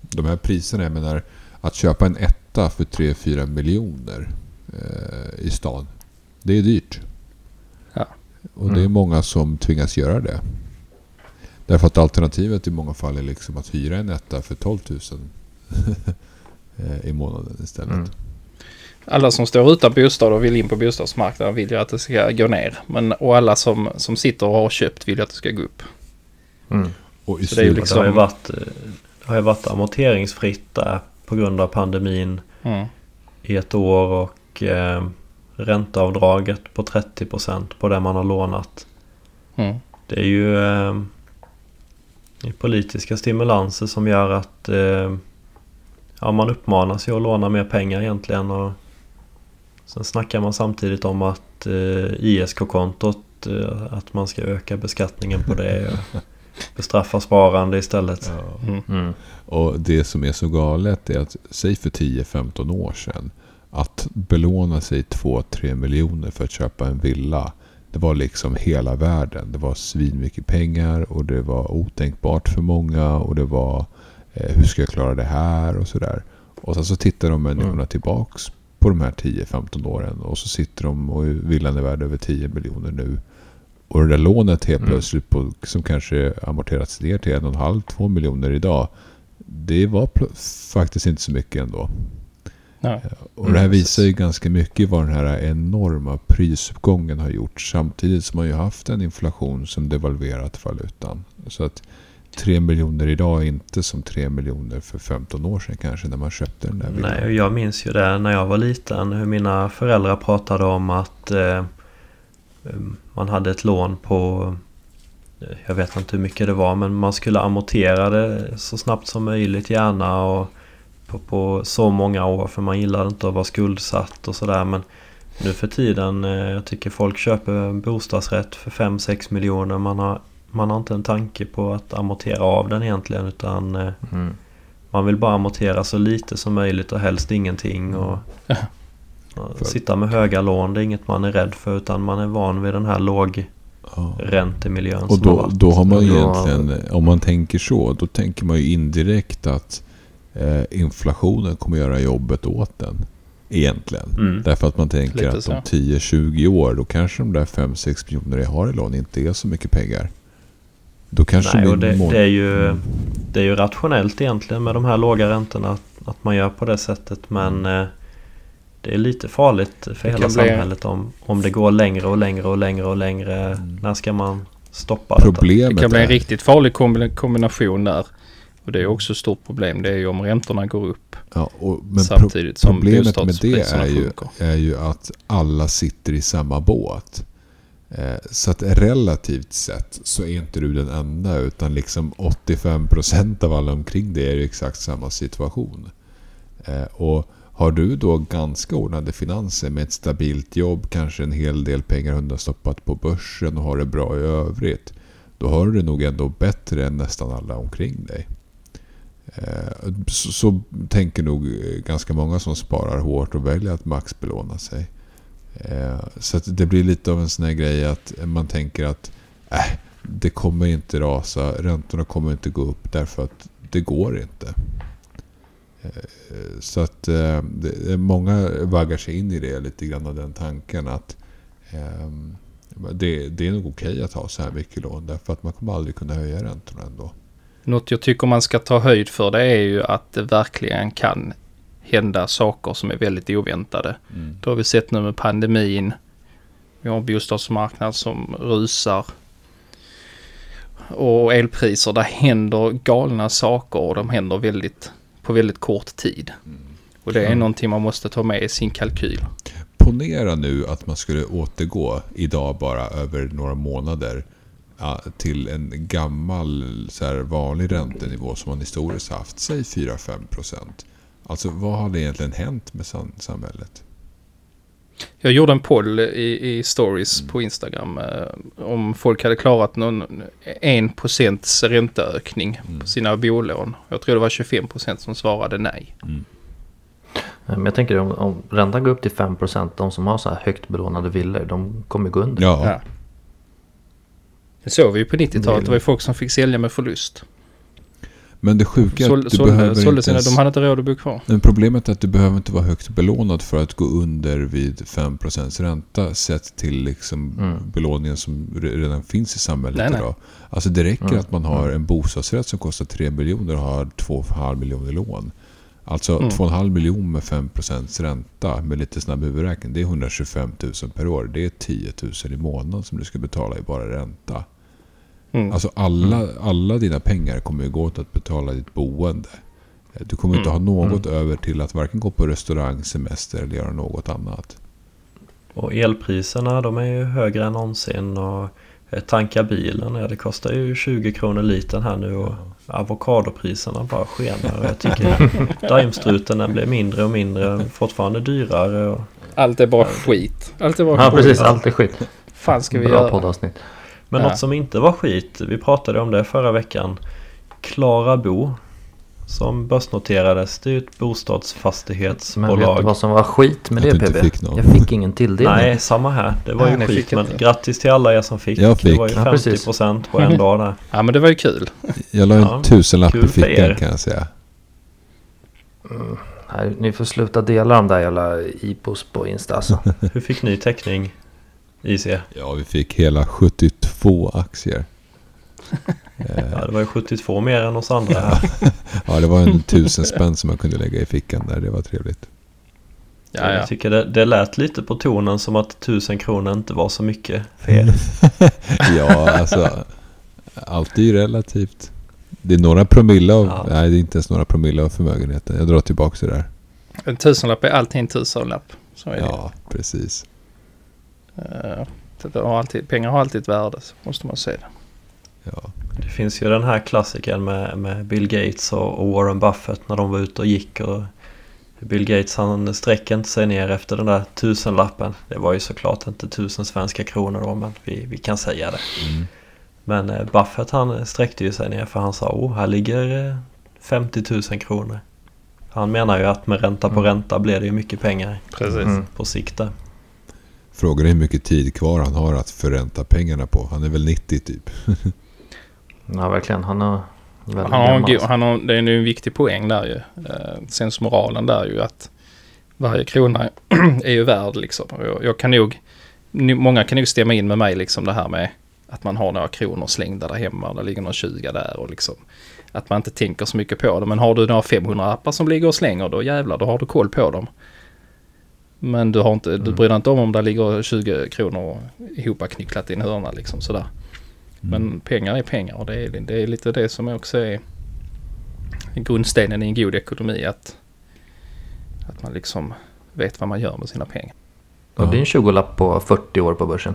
de här priserna, jag menar att köpa en etta för 3-4 miljoner eh, i stan. Det är dyrt. Och mm. det är mm. många som tvingas göra det. Därför att alternativet i många fall är liksom att hyra en etta för 12 000 eh, i månaden istället. Mm. alla som står utan bostad och vill in på bostadsmarknaden vill ju att det ska gå ner. Men, och alla som, som sitter och har köpt vill ju att det ska gå upp. Mm. Och i så det, är ju liksom... det har ju varit, har ju varit amorteringsfritt där på grund av pandemin mm. i ett år och eh, ränteavdraget på 30% på det man har lånat. Mm. Det är ju eh, politiska stimulanser som gör att eh, ja, man uppmanas ju att låna mer pengar egentligen. Och sen snackar man samtidigt om att eh, ISK-kontot, eh, att man ska öka beskattningen på det. Och bestraffa sparande istället. Ja. Mm. Mm. Och det som är så galet är att, säg för 10-15 år sedan, att belåna sig 2-3 miljoner för att köpa en villa. Det var liksom hela världen. Det var svinmycket pengar och det var otänkbart för många och det var eh, hur ska jag klara det här och sådär. Och sen så tittar de människorna mm. tillbaks på de här 10-15 åren och så sitter de och villan är värd över 10 miljoner nu. Och det där lånet helt mm. plötsligt på, som kanske amorterats ner till 1,5-2 miljoner idag. Det var faktiskt inte så mycket ändå. Ja. Eh, och det här visar ju ganska mycket vad den här enorma prisuppgången har gjort. Samtidigt som man ju haft en inflation som devalverat valutan. Så att 3 miljoner idag är inte som 3 miljoner för 15 år sedan kanske när man köpte den där villan. Nej, jag minns ju det när jag var liten. Hur mina föräldrar pratade om att eh, man hade ett lån på jag vet inte hur mycket det var men man skulle amortera det så snabbt som möjligt gärna och på, på så många år för man gillade inte att vara skuldsatt och sådär men nu för tiden, eh, jag tycker folk köper bostadsrätt för 5-6 miljoner. Man har, man har inte en tanke på att amortera av den egentligen utan eh, mm. man vill bara amortera så lite som möjligt och helst ingenting. Och, för... Sitta med höga lån, det är inget man är rädd för utan man är van vid den här låg ja. räntemiljön. Och då, har då har man egentligen, om man tänker så, då tänker man ju indirekt att eh, inflationen kommer göra jobbet åt den. Egentligen. Mm. Därför att man tänker Lite att om 10-20 år då kanske de där 5-6 miljoner jag har i lån inte är så mycket pengar. Då kanske Nej, och det, det, är ju, mm. det är ju rationellt egentligen med de här låga räntorna att, att man gör på det sättet. Men eh, det är lite farligt för det hela samhället om, om det går längre och längre och längre och längre. Mm. När ska man stoppa Problemet detta? Det kan bli en riktigt farlig kombination där. Och det är också ett stort problem. Det är ju om räntorna går upp. Ja, och, men samtidigt pro problemet med det är ju, är ju att alla sitter i samma båt. Eh, så att relativt sett så är inte du den enda utan liksom 85% av alla omkring dig är i exakt samma situation. Eh, och har du då ganska ordnade finanser med ett stabilt jobb, kanske en hel del pengar undanstoppat på börsen och har det bra i övrigt. Då har du det nog ändå bättre än nästan alla omkring dig. Eh, så, så tänker nog eh, ganska många som sparar hårt och väljer att maxbelåna sig. Eh, så det blir lite av en sån här grej att man tänker att äh, det kommer inte rasa, räntorna kommer inte gå upp därför att det går inte. Eh, så att eh, många vaggar sig in i det lite grann av den tanken att eh, det, det är nog okej okay att ha så här mycket lån därför att man kommer aldrig kunna höja räntorna ändå. Något jag tycker man ska ta höjd för det är ju att det verkligen kan hända saker som är väldigt oväntade. Mm. Det har vi sett nu med pandemin. Vi har en bostadsmarknad som rusar. Och elpriser, där händer galna saker och de händer väldigt på väldigt kort tid. Mm. Och det är mm. någonting man måste ta med i sin kalkyl. Ponera nu att man skulle återgå idag bara över några månader ja, till en gammal så här, vanlig räntenivå som man historiskt haft, säg 4-5 procent. Alltså vad hade egentligen hänt med samhället? Jag gjorde en poll i, i stories mm. på Instagram eh, om folk hade klarat någon 1% ränteökning mm. på sina bolån. Jag tror det var 25% som svarade nej. Mm. Men jag tänker om, om räntan går upp till 5% de som har så här högt belånade villor de kommer gå under. Ja. ja. Det såg vi ju på 90-talet. Det var ju folk som fick sälja med förlust. Men det sjuka är att du sålde, behöver sålde inte... Ens, de hade inte råd att bo kvar. Men problemet är att du behöver inte vara högt belånad för att gå under vid 5% ränta sett till liksom mm. belåningen som redan finns i samhället nej, idag. Nej. Alltså det räcker mm. att man har mm. en bostadsrätt som kostar 3 miljoner och har 2,5 miljoner lån. Alltså mm. 2,5 miljoner med 5% ränta med lite snabb huvudräkning. Det är 125 000 per år. Det är 10 000 i månaden som du ska betala i bara ränta. Mm. Alltså alla, mm. alla dina pengar kommer ju gå åt att betala ditt boende. Du kommer inte mm. ha något mm. över till att varken gå på restaurang, semester eller göra något annat. Och elpriserna de är ju högre än någonsin. Och tanka bilen, ja, det kostar ju 20 kronor liten här nu. Och avokadopriserna bara skenar. Och jag tycker daimstruten den blir mindre och mindre. Fortfarande dyrare. Och... Allt är bara skit. Allt är bara ja, skit. precis. Allt är skit. fan ska vi Bra göra? poddavsnitt. Men ja. något som inte var skit. Vi pratade om det förra veckan. Klara Bo som börsnoterades. Det är ett bostadsfastighetsbolag. Men vet du vad som var skit med det PB? Fick jag fick ingen tilldelning. Nej, samma här. Det var Nej, ju skit. Men grattis till alla er som fick. Jag fick. Det var ju 50% ja, på en dag där. Ja, men det var ju kul. Jag la en ja, tusenlapp i fickan kan jag säga. Mm. Nej, ni får sluta dela de där jävla IPOs på Insta alltså. Hur fick ni täckning? IC? Ja, vi fick hela 72 aktier. Ja, det var ju 72 mer än oss andra här. ja, det var en tusen spänn som man kunde lägga i fickan där. Det var trevligt. Ja, ja. Jag tycker det, det lät lite på tonen som att tusen kronor inte var så mycket för er. ja, alltså. Allt är ju relativt. Det är några promille av, ja. nej det är inte ens några promille av förmögenheten. Jag drar tillbaka det där. En tusenlapp är alltid en tusenlapp. Så är ja, det. precis. Uh, har alltid, pengar har alltid ett värde, så måste man säga det. Det finns ju den här klassikern med, med Bill Gates och, och, Warren Buffett när de var ute och gick. Och Bill Gates han sträcker inte sig ner efter den där tusenlappen. Det var ju såklart inte tusen svenska kronor då men vi, vi kan säga det. Mm. Men eh, Buffett han sträckte ju sig ner för han sa oh här ligger 50 000 kronor. Han menar ju att med ränta på mm. ränta blir det ju mycket pengar Precis. Mm. på sikt där. Frågan är hur mycket tid kvar han har att förränta pengarna på. Han är väl 90 typ. Ja, verkligen. Han har han har, han har, det är en viktig poäng där ju. Eh, sensmoralen där ju att varje krona är ju värd liksom. Jag, jag, kan nog, många kan nog stämma in med mig liksom det här med att man har några kronor slängda där hemma. Det ligger några 20 där och liksom att man inte tänker så mycket på det. Men har du några 500 appar som ligger och slänger då jävlar då har du koll på dem. Men du, har inte, mm. du bryr dig inte om om det ligger 20 kronor ihopknycklat i en hörna liksom sådär. Men mm. pengar är pengar och det är, det är lite det som också är grundstenen i en god ekonomi. Att, att man liksom vet vad man gör med sina pengar. Och det är en 20-lapp på 40 år på börsen.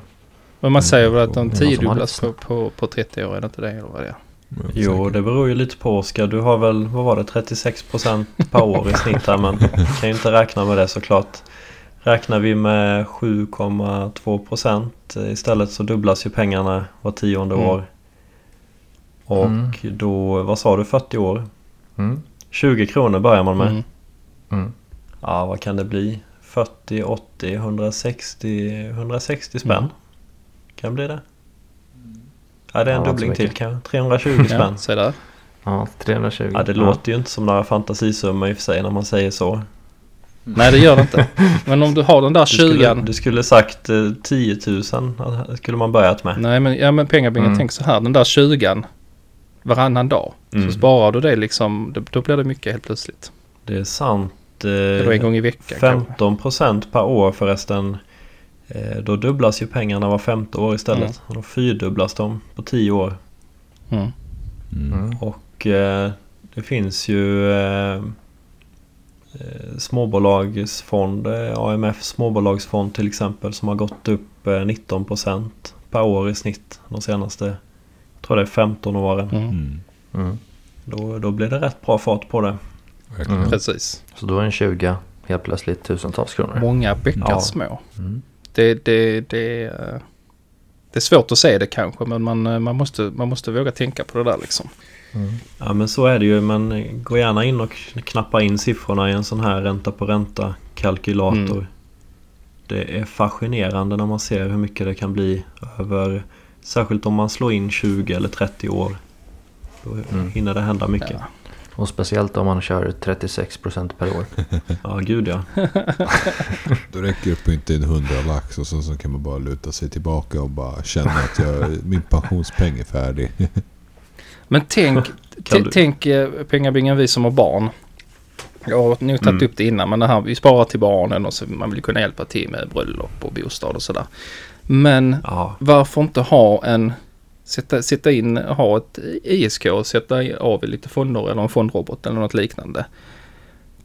Men man säger väl att de tiodubblas på, på, på 30 år, är det inte det? Eller vad det är? Jo, det beror ju lite på Oskar. Du har väl, vad var det, 36% per år i snitt här. Men kan ju inte räkna med det såklart. Räknar vi med 7,2 procent istället så dubblas ju pengarna var tionde mm. år. Och mm. då, vad sa du, 40 år? Mm. 20 kronor börjar man med. Mm. mm. Ja, vad kan det bli? 40, 80, 160, 160 spänn. Mm. Kan bli det? Ja, det är en ja, dubbling till kanske. 320 spänn. Ja, där. Ja, 320. Ja, det ja. låter ju inte som några fantasisummor i och för sig när man säger så. Nej det gör det inte. Men om du har den där 20 Du skulle, du skulle sagt eh, 10 000 skulle man börjat med. Nej men, ja, men pengabingen, mm. tänk så här. Den där 20 varannan dag. Mm. Så sparar du det liksom, då, då blir det mycket helt plötsligt. Det är sant. Eh, Eller en gång i veckan 15 procent per år förresten. Eh, då dubblas ju pengarna var femte år istället. Mm. Och då fyrdubblas de på 10 år. Mm. Mm. Och eh, det finns ju Eh, småbolagsfond, eh, AMF småbolagsfond till exempel som har gått upp 19% eh, per år i snitt de senaste, jag tror det är 15 åren. Mm. mm. Mm. Då, då blir det rätt bra fart på det. Mm. Precis. Så då är en 20 helt plötsligt tusentals kronor. Många bäckar ja. små. Mm. Det, det, det, det är svårt att se det kanske men man, man, måste, man måste våga tänka på det där liksom. Mm. Ja men så är det ju. Men gå gärna in och knappa in siffrorna i en sån här ränta på ränta kalkylator. Mm. Det är fascinerande när man ser hur mycket det kan bli över Särskilt om man slår in 20 eller 30 år. Då mm. hinner det hända mycket. Ja. Och speciellt om man kör 36% per år. ja, gud ja. Då räcker det på inte en hundra lax och så, så kan man bara luta sig tillbaka och bara känna att jag, min pensionspeng är färdig. Men tänk, tänk eh, pengabingen vi som har barn. Jag har nog tagit mm. upp det innan men det här vi sparar till barnen och så man vill kunna hjälpa till med bröllop och bostad och sådär. Men ja. varför inte ha en sätta, sätta in, ha ett ISK och sätta av i lite fonder eller en fondrobot eller något liknande.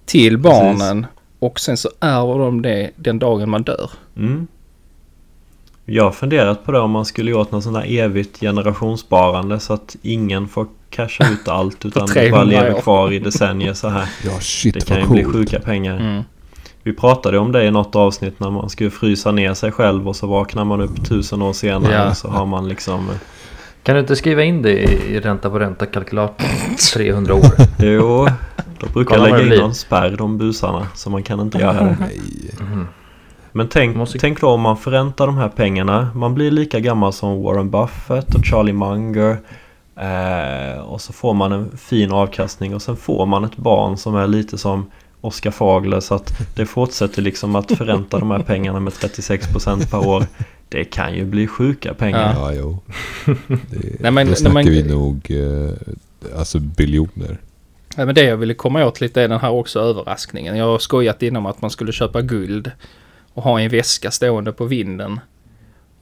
Till barnen Precis. och sen så ärver de det den dagen man dör. Mm. Jag har funderat på det om man skulle gjort något sånt där evigt generationssparande så att ingen får casha ut allt utan bara lever kvar i decennier så här. Ja, shit, det kan ju coolt. bli sjuka pengar. Mm. Vi pratade om det i något avsnitt när man skulle frysa ner sig själv och så vaknar man upp tusen år senare ja. så har man liksom... Kan du inte skriva in det i ränta på ränta kalkylatorn 300 år? jo, då brukar jag lägga in någon spärr de busarna så man kan inte göra det. Mm. Men tänk, måste... tänk då om man förräntar de här pengarna. Man blir lika gammal som Warren Buffett och Charlie Munger. Eh, och så får man en fin avkastning och sen får man ett barn som är lite som Oskar Fagler så att det fortsätter liksom att förränta de här pengarna med 36% per år. Det kan ju bli sjuka pengar. Ja, jo. Det, Nej, men, då snackar man, vi nog eh, alltså biljoner. Nej, men det jag ville komma åt lite är den här också överraskningen. Jag har skojat inom att man skulle köpa guld och ha en väska stående på vinden.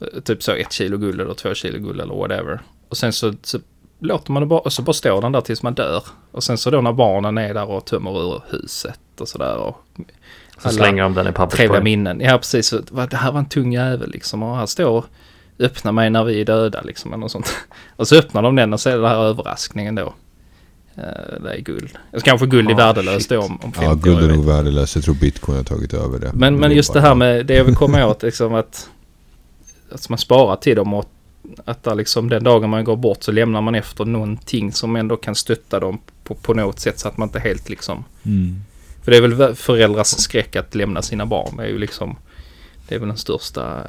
Eh, typ så ett kilo guld eller två kilo guld eller whatever. Och sen så, så låter man det bara, och så bara står den där tills man dör. Och sen så då när barnen är där och tömmer ur huset och sådär. Så slänger de den i papperskorgen. minnen. Ja precis. Det här var en tung jävel liksom. Och här står öppna mig när vi är döda liksom. Eller sånt. Och så öppnar de den och så är det den här överraskningen då. Eh, det är guld. Kanske guld är oh, värdelöst då om, om 50 Ja, guld är nog värdelöst. Jag tror bitcoin har tagit över det. Men, men just det här med det jag vill komma åt liksom att, att man sparar till dem och att där liksom den dagen man går bort så lämnar man efter någonting som ändå kan stötta dem på, på något sätt så att man inte helt liksom... Mm. För det är väl föräldrars skräck att lämna sina barn. Det är ju liksom... Det är väl den största...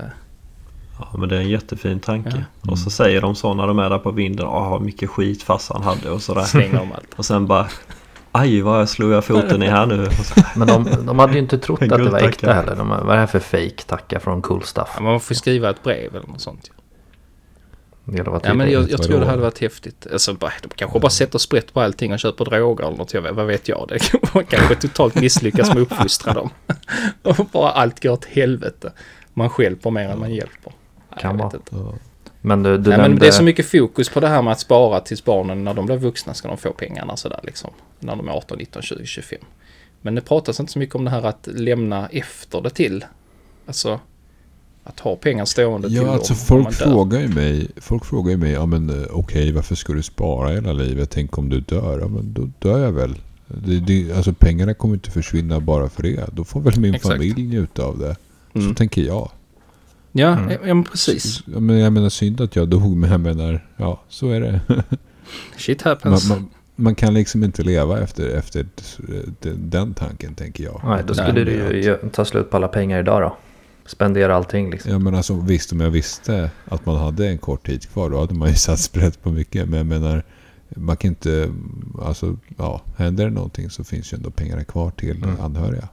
Ja men det är en jättefin tanke. Ja. Mm. Och så säger de så när de är där på vinden. Åh mycket skit farsan hade och sådär. Slänger om allt. Och sen bara... Aj vad slog jag foten i här nu. Men de, de hade ju inte trott att det var äkta heller. De, vad är det här för fake tacka från cool stuff? Ja, man får skriva ett brev eller något sånt. Det varit ja, men jag, jag tror det hade varit häftigt. Alltså, bara, de kanske bara sätter sprätt på allting och köper droger eller något. Jag vet, vad vet jag? Det man kanske totalt misslyckas med att uppfostra dem. och bara allt går åt helvete. Man hjälper mer än man hjälper. Kan vara. Men, du, du Nej, nämnde... men det är så mycket fokus på det här med att spara tills barnen när de blir vuxna ska de få pengarna sådär liksom. När de är 18, 19, 20, 25. Men det pratas inte så mycket om det här att lämna efter det till. Alltså att ha pengar stående ja, till alltså folk frågar ju mig, folk frågar ju mig, ja men eh, okej okay, varför ska du spara hela livet? Tänk om du dör? Ja men då dör jag väl. Det, det, alltså pengarna kommer inte försvinna bara för det. Då får väl min Exakt. familj njuta av det. Så mm. tänker jag. Ja, mm. ja men precis. Men jag menar synd att jag dog, men jag menar, ja så är det. Shit happens. Man, man, man, kan liksom inte leva efter, efter den tanken tänker jag. Nej, då skulle du ju ta slut på alla pengar idag då spendera allting liksom. Ja men alltså visst om jag visste att man hade en kort tid kvar då hade man ju satt sprätt på mycket. Men jag menar man kan inte, alltså ja, händer det någonting så finns ju ändå pengarna kvar till mm. anhöriga.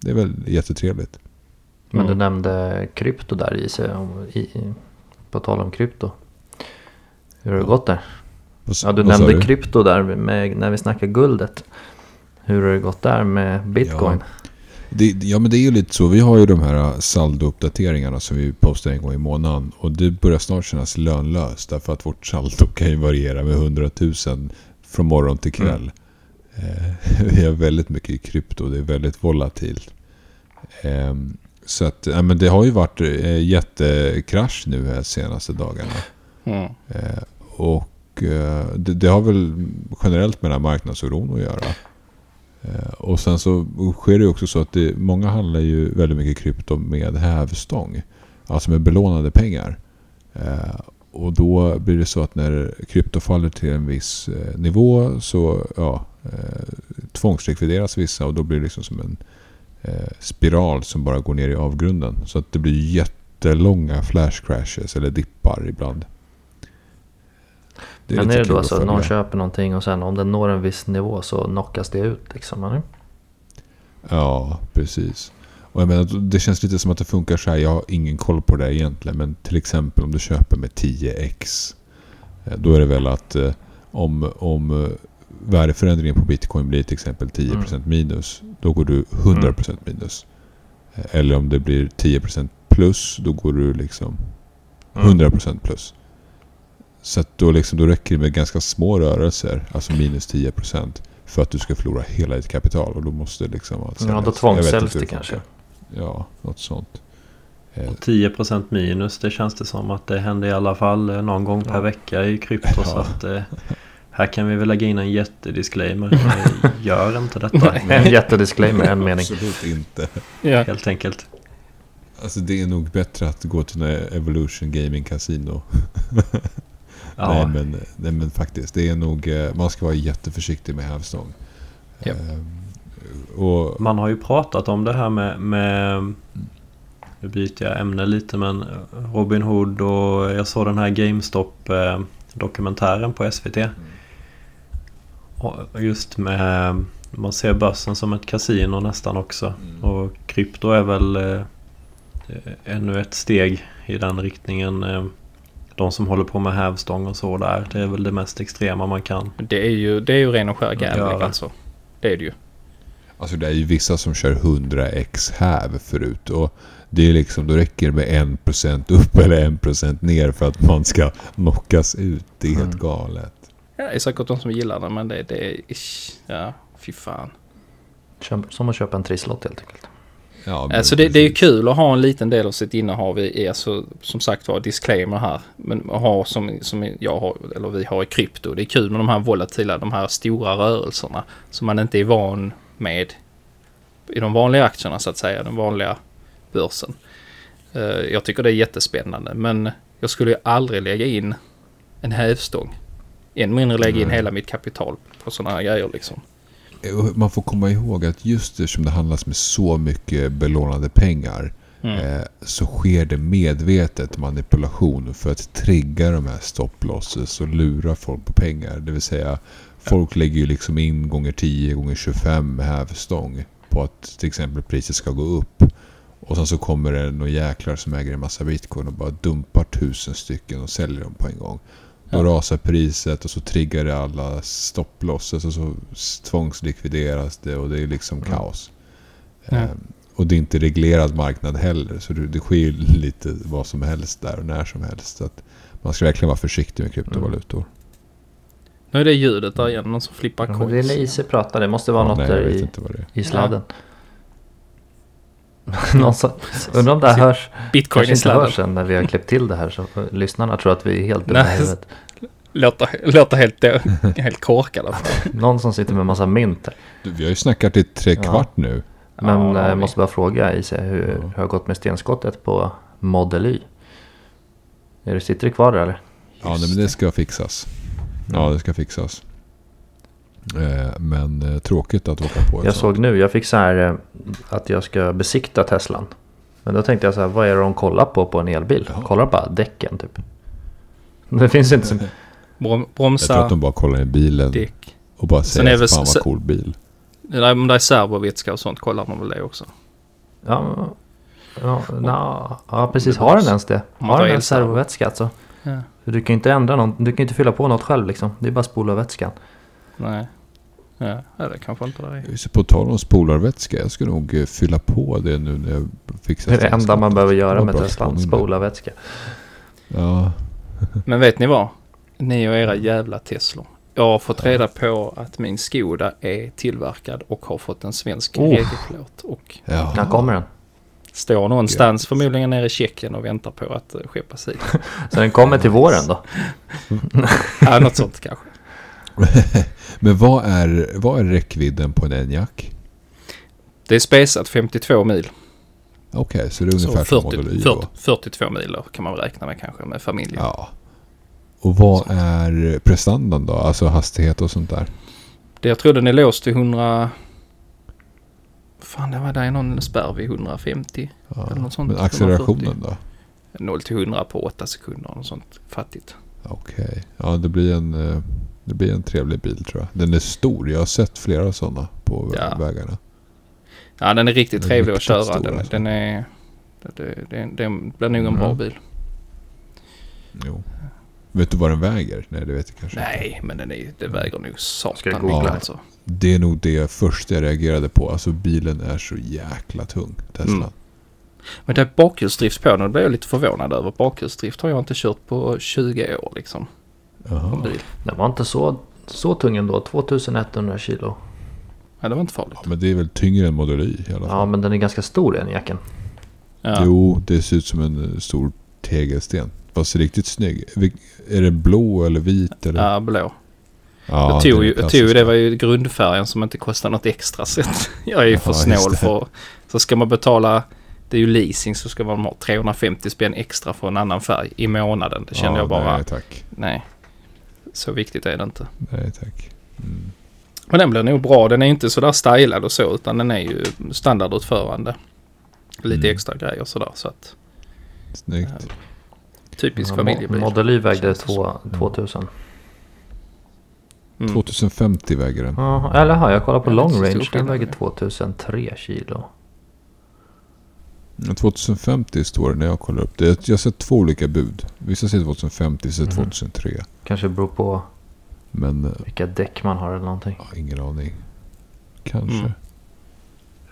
Det är väl jättetrevligt. Men mm. du nämnde krypto där i sig, i, på tal om krypto. Hur har det gått där? ja, du nämnde du? krypto där med, när vi snackade guldet. Hur har det gått där med bitcoin? Ja. Det, ja men det är ju lite så. Vi har ju de här saldouppdateringarna som vi postar en gång i månaden. Och det börjar snart kännas lönlöst. Därför att vårt saldo kan ju variera med 100 000 från morgon till kväll. Mm. Eh, vi har väldigt mycket krypto. Det är väldigt volatilt. Eh, så att, ja, men det har ju varit eh, jättekrasch nu här senaste dagarna. Mm. Eh, och eh, det, det, har väl generellt med den här marknadsoron att göra. Eh, och sen så sker det också så att det, många handlar ju väldigt mycket krypto med hävstång. Alltså med belånade pengar. Eh, och då blir det så att när krypto faller till en viss eh, nivå så ja, tvångslikvideras vissa och då blir det liksom som en spiral som bara går ner i avgrunden. Så att det blir jättelånga flash crashes eller dippar ibland. Det är Men är det då så att någon köper någonting och sen om den når en viss nivå så knockas det ut liksom? Eller? Ja, precis. Och jag menar, det känns lite som att det funkar så här. Jag har ingen koll på det egentligen. Men till exempel om du köper med 10x. Eh, då är det väl att eh, om, om värdeförändringen på bitcoin blir till exempel 10% mm. minus, då går du 100% mm. minus. Eller om det blir 10% plus, då går du liksom 100% mm. plus. Så att då, liksom, då räcker det med ganska små rörelser, alltså minus 10% för att du ska förlora hela ditt kapital. Och då måste liksom... Alltså, ja, då tvångssäljs det kanske. Ja, något sånt. Och 10% minus, det känns det som att det händer i alla fall eh, någon gång per ja. vecka i krypto. Ja. Så att, eh, här kan vi väl lägga in en jättedisclaimer. Gör inte detta. en jättedisclaimer, en mening. Absolut inte. Ja. Helt enkelt. Alltså det är nog bättre att gå till en Evolution Gaming Casino. ja. nej, men, nej men faktiskt, det är nog, eh, man ska vara jätteförsiktig med hävstång. Ja. Uh, och, man har ju pratat om det här med, med nu byter jag ämne lite men Robin Hood och jag såg den här GameStop eh, dokumentären på SVT. Mm. Just med man ser börsen som ett kasino nästan också. Mm. Och krypto är väl eh, ännu ett steg i den riktningen. Eh, de som håller på med hävstång och så där. Det är väl det mest extrema man kan. Det är ju, det är ju ren och skär gambling alltså. Det är det ju. Alltså det är ju vissa som kör 100x häv förut. Och det är liksom, då räcker det med 1% upp eller 1% ner för att man ska knockas ut. Det är helt mm. galet. Ja, det är säkert de som gillar det men det, det är... Ja, fy fan. Som att köpa en trisslott helt enkelt. Ja, alltså det, det, är kul att ha en liten del av sitt innehav i, alltså, som sagt var, disclaimer här. Men att ha som, som jag har, eller vi har i krypto. Det är kul med de här volatila, de här stora rörelserna. Som man inte är van med i de vanliga aktierna så att säga, den vanliga börsen. Uh, jag tycker det är jättespännande men jag skulle ju aldrig lägga in en hävstång. Än mindre lägga in hela mitt kapital på sådana här grejer liksom. Man får komma ihåg att just eftersom det handlas med så mycket belånade pengar mm. eh, så sker det medvetet manipulation för att trigga de här stopplosses och lura folk på pengar. Det vill säga folk lägger ju liksom in gånger 10 gånger 25 hävstång på att till exempel priset ska gå upp. Och sen så kommer det några jäklar som äger en massa bitcoin och bara dumpar tusen stycken och säljer dem på en gång. Då ja. rasar priset och så triggar det alla stopplosses och så tvångslikvideras det och det är liksom mm. kaos. Ja. Ehm, och det är inte reglerad marknad heller så det, det sker lite vad som helst där och när som helst. Så att man ska verkligen vara försiktig med kryptovalutor. Mm. Nu är det ljudet där igen, någon som flippar ja, coins. Det är Lise pratar, det måste vara ja, något nej, där i, i sladden. Någon som, undrar om det här hörs. Bitcoin inte hörs sen när vi har klippt till det här så lyssnarna tror att vi är helt dumma i huvudet. Låter, låter helt, helt korkade. Någon som sitter med massa mynt här. Du, vi har ju snackat i tre kvart ja. nu. Men jag eh, måste bara fråga Ise, hur, hur har det gått med stenskottet på Model Y? Är det, sitter det kvar där eller? Ja, nej, men det ska fixas. Ja, det ska fixas. Eh, men eh, tråkigt att åka på. Jag såg nu, jag fick så här eh, att jag ska besikta Teslan. Men då tänkte jag så här, vad är det de kollar på på en elbil? Ja. Kollar bara däcken typ. Det finns inte så... Bromsar. Jag tror att de bara kollar i bilen. Däck. Och bara säger att fan vad cool bil. Nej, men det är servovätska och sånt kollar man väl det också. Ja, ja, na, ja precis. Har den ens det? Har den ens servovätska alltså? Ja. Du kan ju inte ändra något. Du kan inte fylla på något själv liksom. Det är bara spola vätskan. Nej. Ja, det kanske inte det är. På tal om spolarvätska, jag ska nog eh, fylla på det nu när jag fixar Det är det enda man behöver göra med Teslan, spolarvätska. Ja. Men vet ni vad? Ni och era jävla Teslor. Jag har fått reda på att min Skoda är tillverkad och har fått en svensk oh. regelplåt. Och När kommer den? Står någonstans förmodligen nere i Tjeckien och väntar på att eh, skeppas hit. Så den kommer till våren då? ja, något sånt kanske. Men vad är, vad är räckvidden på en Enyaq? Det är spesat 52 mil. Okej, okay, så det är ungefär så 40, som Model Y 40, 42 mil kan man räkna med kanske med familjen. Ja. Och vad är prestandan då? Alltså hastighet och sånt där? Det jag tror den är låst till 100... Fan, det var där någon spärr vid 150. Ja. Eller något sånt. Men accelerationen 140. då? 0 till 100 på 8 sekunder. Något sånt fattigt. Okej. Okay. Ja, det blir en... Det blir en trevlig bil tror jag. Den är stor. Jag har sett flera sådana på ja. vägarna. Ja, den är riktigt den är trevlig att köra. Stor, den, alltså. den, är... Det, det, det, blir nog en bra mm. bil. Jo. Vet du vad den väger? Nej, det vet du kanske Nej, inte. men den är, det väger nog satan mycket alltså. Det är nog det första jag reagerade på. Alltså bilen är så jäkla tung, Tesla. Mm. Men det är bakhjulsdrift på den, då blir jag lite förvånad över. Bakhjulsdrift har jag inte kört på 20 år liksom. Jaha. Den var inte så, så tung ändå, 2100 kilo. Nej, det var inte farligt. Ja, men det är väl tyngre än Model Y i alla fall. Ja, men den är ganska stor den jacken. Ja. Jo, det ser ut som en eh, stor tegelsten. Fast riktigt snygg. Är det blå eller vit? Eller? Ja, blå. Ja, jag tog, ju, tog det var ju grundfärgen som inte kostar något extra. Så jag är ju för ja, snål för... Så ska man betala... Det är ju leasing så ska man ha 350 spänn extra för en annan färg i månaden. Det känner ja, jag bara... Nej tack. Nej. Så viktigt är det inte. Nej tack. Mm. Men den blir nog bra. Den är inte sådär stylad och så utan den är ju standardutförande. Lite mm. extra grejer sådär så att... Snyggt. Äh, typisk ja, familjebil. Model Y vägde 2000. Mm. 2050 väger den. Ja, eller har jag kollat på long range. Den väger 2003 kilo. 2050 står det när jag kollar upp det. Jag har sett två olika bud. Vissa säger 2050, vissa säger 2003. Mm. Kanske beror på Men, eh, vilka däck man har eller någonting. Ja, ingen aning. Kanske. Mm.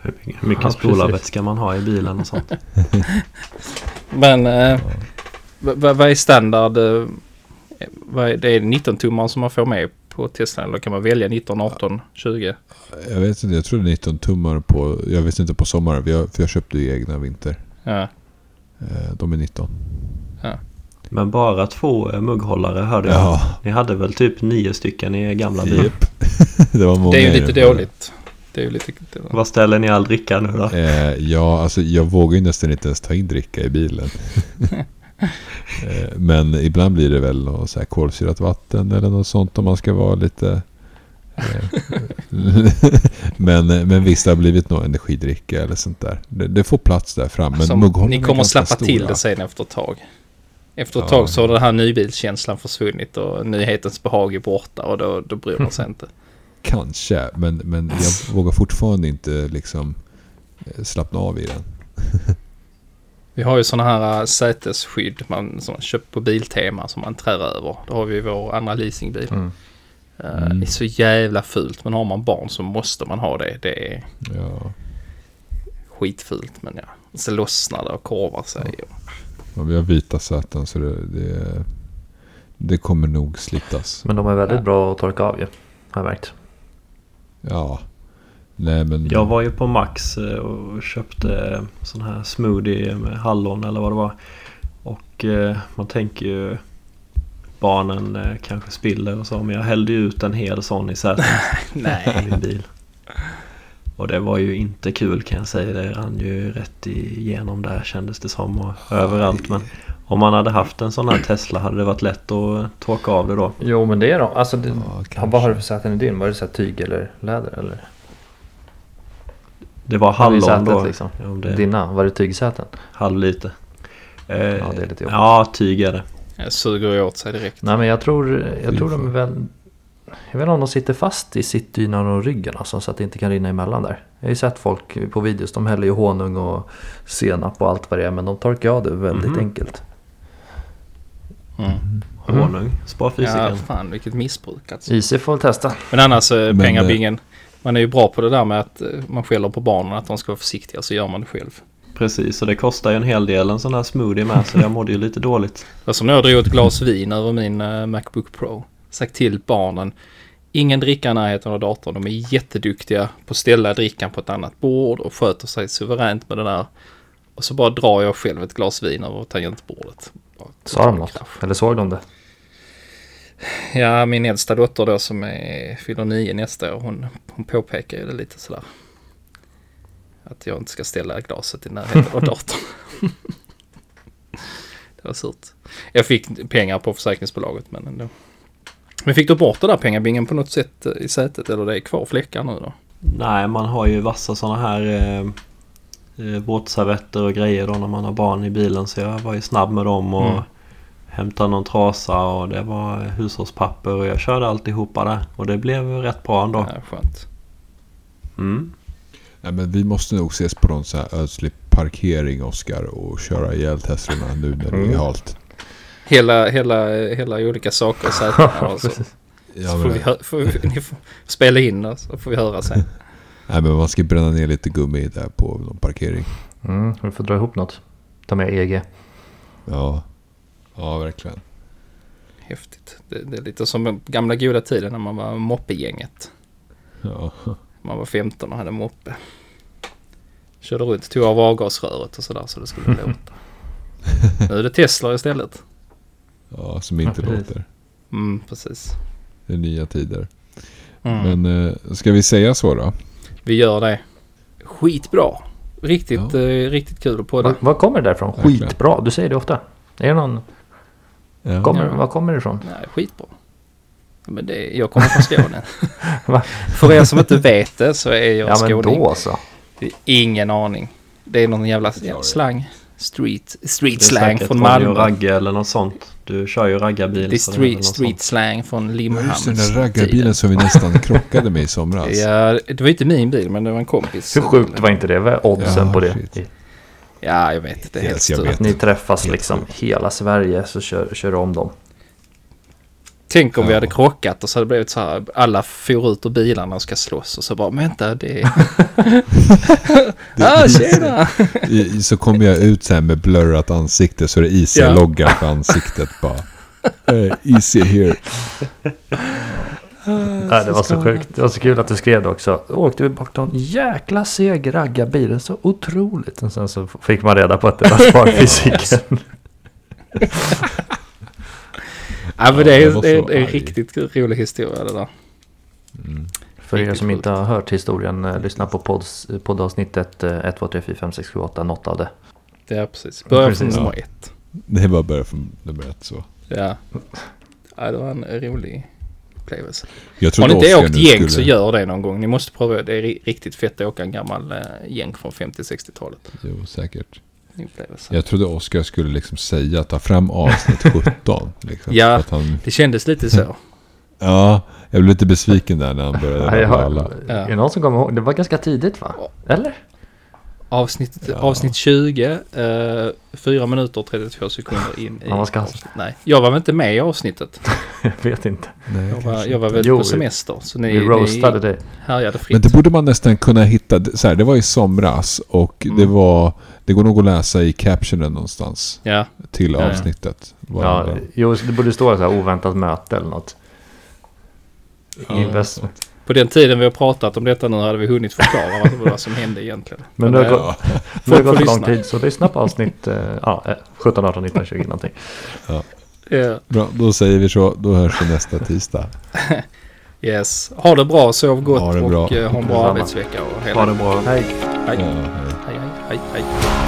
Hur mycket ja, spolarvätska man har i bilen och sånt. Men eh, vad är standard? Eh, vad är, det är 19 tummar som man får med på Tesla eller kan man välja 19, 18, 20? Jag vet inte, jag tror det är 19 tummar på, jag vet inte på sommaren, för jag, för jag köpte ju egna vinter. Ja. Eh, de är 19. Ja. Men bara två eh, mugghållare hörde jag. Ja. Ni hade väl typ nio stycken i gamla bil? Yep. det var många Det är ju lite dåligt. Det är ju lite... Vad ställer ni all dricka nu då? Eh, ja, alltså jag vågar ju nästan inte ens ta in dricka i bilen. Eh, men ibland blir det väl något så här kolsyrat vatten eller något sånt om man ska vara lite... Eh, men, men visst, det har blivit någon energidricka eller sånt där. Det, det får plats där fram. Men alltså, ni kommer släppa stora. till det sen efter ett tag. Efter ett ja. tag så har den här nybilskänslan försvunnit och nyhetens behag är borta och då, då bryr man sig inte. Kanske, men, men jag vågar fortfarande inte liksom eh, slappna av i den. Vi har ju sådana här äh, sätesskydd man som köpt på Biltema som man trär över. Då har vi vår andra leasingbil. Mm. Uh, mm. Det är så jävla fult men har man barn så måste man ha det. Det är ja. skitfult men ja. Så lossnar det och korvar sig. Ja. Ja, vi har vita säten så det, det, det, kommer nog slitas. Men de är väldigt ja. bra att torka av ju. Har jag märkt. Ja, Nej, men... Jag var ju på Max eh, och köpte sån här smoothie med hallon eller vad det var. Och eh, man tänker ju barnen eh, kanske spiller och så. Men jag hällde ju ut en hel sån i sätet. Nej. I min bil. Och det var ju inte kul kan jag säga. Det rann ju rätt igenom där kändes det som. Och överallt. Men om man hade haft en sån här Tesla hade det varit lätt att torka av det då. Jo men det är de. Alltså, det, ja, vad har du för säten i din? Var det så tyg eller läder eller? Det var hallon sätet, då. Liksom. Ja, det... Dina, var det tygsäten? Halvlite. Eh, ja, det är lite jobbigt. Ja, tyg är det. Jag suger åt sig direkt. Nej, men jag tror, jag tror de är väl... Jag vet inte om de sitter fast i sittdynan och ryggen alltså, så att det inte kan rinna emellan där. Jag har ju sett folk på videos, de häller ju honung och senap och allt vad det är men de torkar av det väldigt mm. enkelt. Mm. Honung, spar fysiken. Ja, fan vilket missbruk alltså. IC får väl testa. Men annars, eh, pengabingen. Eh, man är ju bra på det där med att eh, man skäller på barnen att de ska vara försiktiga så gör man det själv. Precis, och det kostar ju en hel del en sån här smoothie med så jag mådde ju lite dåligt. Det som när jag drog ett glas vin över min uh, Macbook Pro. Sagt till barnen. Ingen dricka i närheten av datorn. De är jätteduktiga på att ställa drickan på ett annat bord och sköter sig suveränt med det där. Och så bara drar jag själv ett glas vin över tangentbordet. Sa de något? Eller såg de det? Ja, min äldsta dotter då som är, fyller nio nästa år, hon, hon påpekar ju det lite sådär. Att jag inte ska ställa glaset i närheten av datorn. det var surt. Jag fick pengar på försäkringsbolaget men ändå. Men fick du bort det där pengabingen på något sätt i sätet eller det är kvar fläckar nu då? Nej, man har ju vassa sådana här eh, eh, båtservetter och grejer då när man har barn i bilen så jag var ju snabb med dem och mm hämtade någon trasa och det var hushållspapper och jag körde alltihopa där. Och det blev rätt bra ändå. Ja, skönt. Mm. Ja, men vi måste nog ses på någon sån här ödslig parkering Oskar och köra ihjäl Teslorna nu när det är mm. halt. hela, hela, hela olika saker och så, ja, så får vi, får vi, ni får spela in och så får vi höra sen. Nej men man ska bränna ner lite gummi där på någon parkering. Mm, vi får dra ihop något. Ta med EG. Ja, ja verkligen. Häftigt. Det, det är lite som gamla goda tiden när man var moppegänget. Ja. Man var 15 och hade moppe. Körde runt, tog av avgasröret och sådär så det skulle låta. nu är det Tesla istället. Ja, som inte ja, låter. Mm, precis. Det är nya tider. Mm. Men eh, ska vi säga så då? Vi gör det. Skitbra. Riktigt, ja. eh, riktigt kul på det. Var kommer det därifrån? Skitbra. Du säger det ofta. Är det någon... Ja. Kommer, ja. Var kommer det ifrån? Nej, skitbra. Men det, jag kommer från Skåne. För er som inte vet det så är jag ja, skåning. Ja men då så. Ingen aning. Det är någon jävla slang. Street, street slang från Malmö. Det är Ragge eller något sånt. Du kör ju raggarbil. Det är street, street slang från Limhamn. Just den där raggarbilen som vi nästan krockade med i somras. Ja, det var inte min bil men det var en kompis. Hur sjukt var inte det? Oddsen ja, på det? Shit. Ja, jag vet. Det är helt stört. Ni träffas liksom hela Sverige så kör, kör om dem. Tänk om ja. vi hade krockat och så hade det blivit så här. Alla for ut ur bilarna och ska slåss och så bara, men vänta det är... ah, tjena! så kommer jag ut så här med blurrat ansikte så det är IC-logga ja. på ansiktet bara. Hey, IC here. Nej, det var så sjukt. Det var så kul att du skrev det också. Då åkte vi bort någon jäkla seg raggarbil. Så otroligt. Och sen så fick man reda på att det var sparfysiken. Ja, men det är, det är en riktigt rolig historia det där. Mm. För er som inte har hört historien, eh, lyssna på podds, poddavsnittet 1, 2, 3, 4, 5, 6, 7, 8, något av det. Det är precis. Börja från nummer ett. Det är bara att börja från nummer ett så. Ja. ja det var en rolig upplevelse. Har ni inte åkt gäng skulle... så gör det någon gång. Ni måste prova. Det är riktigt fett att åka en gammal äh, gäng från 50-60-talet. Jo, säkert upplevelse. Jag trodde Oskar skulle liksom säga ta fram avsnitt 17. Liksom, ja, han... det kändes lite så. ja, jag blev lite besviken där när han började ja, alla. Ja. Är det någon som kommer ihåg? Det var ganska tidigt va? Eller? Avsnitt, ja. avsnitt 20, eh, 4 minuter och 32 sekunder in i ja, ska... Nej, jag var väl inte med i avsnittet? jag vet inte. Nej, jag, var, jag var väl jo, på semester. Så ni, vi roastade ni det. Härjade fritt. Men det borde man nästan kunna hitta. Så här, det var i somras och mm. det var... Det går nog att läsa i captionen någonstans. Ja. Till avsnittet. Ja, ja. Jo, det borde stå så här oväntat möte eller något. Ja. Investment. På den tiden vi har pratat om detta nu hade vi hunnit förklara vad som hände egentligen. Men, det har, det har gått lång tid så lyssna på avsnitt eh, ja, 17, 18, 19, 20 någonting. Ja. Yeah. Bra, då säger vi så. Då hörs vi nästa tisdag. yes. Ha det bra, sov gott ha och bra. Eh, ha en bra arbetsvecka. Och hela. Ha det bra. Hej. Hej. Ja, hej. hej, hej, hej, hej.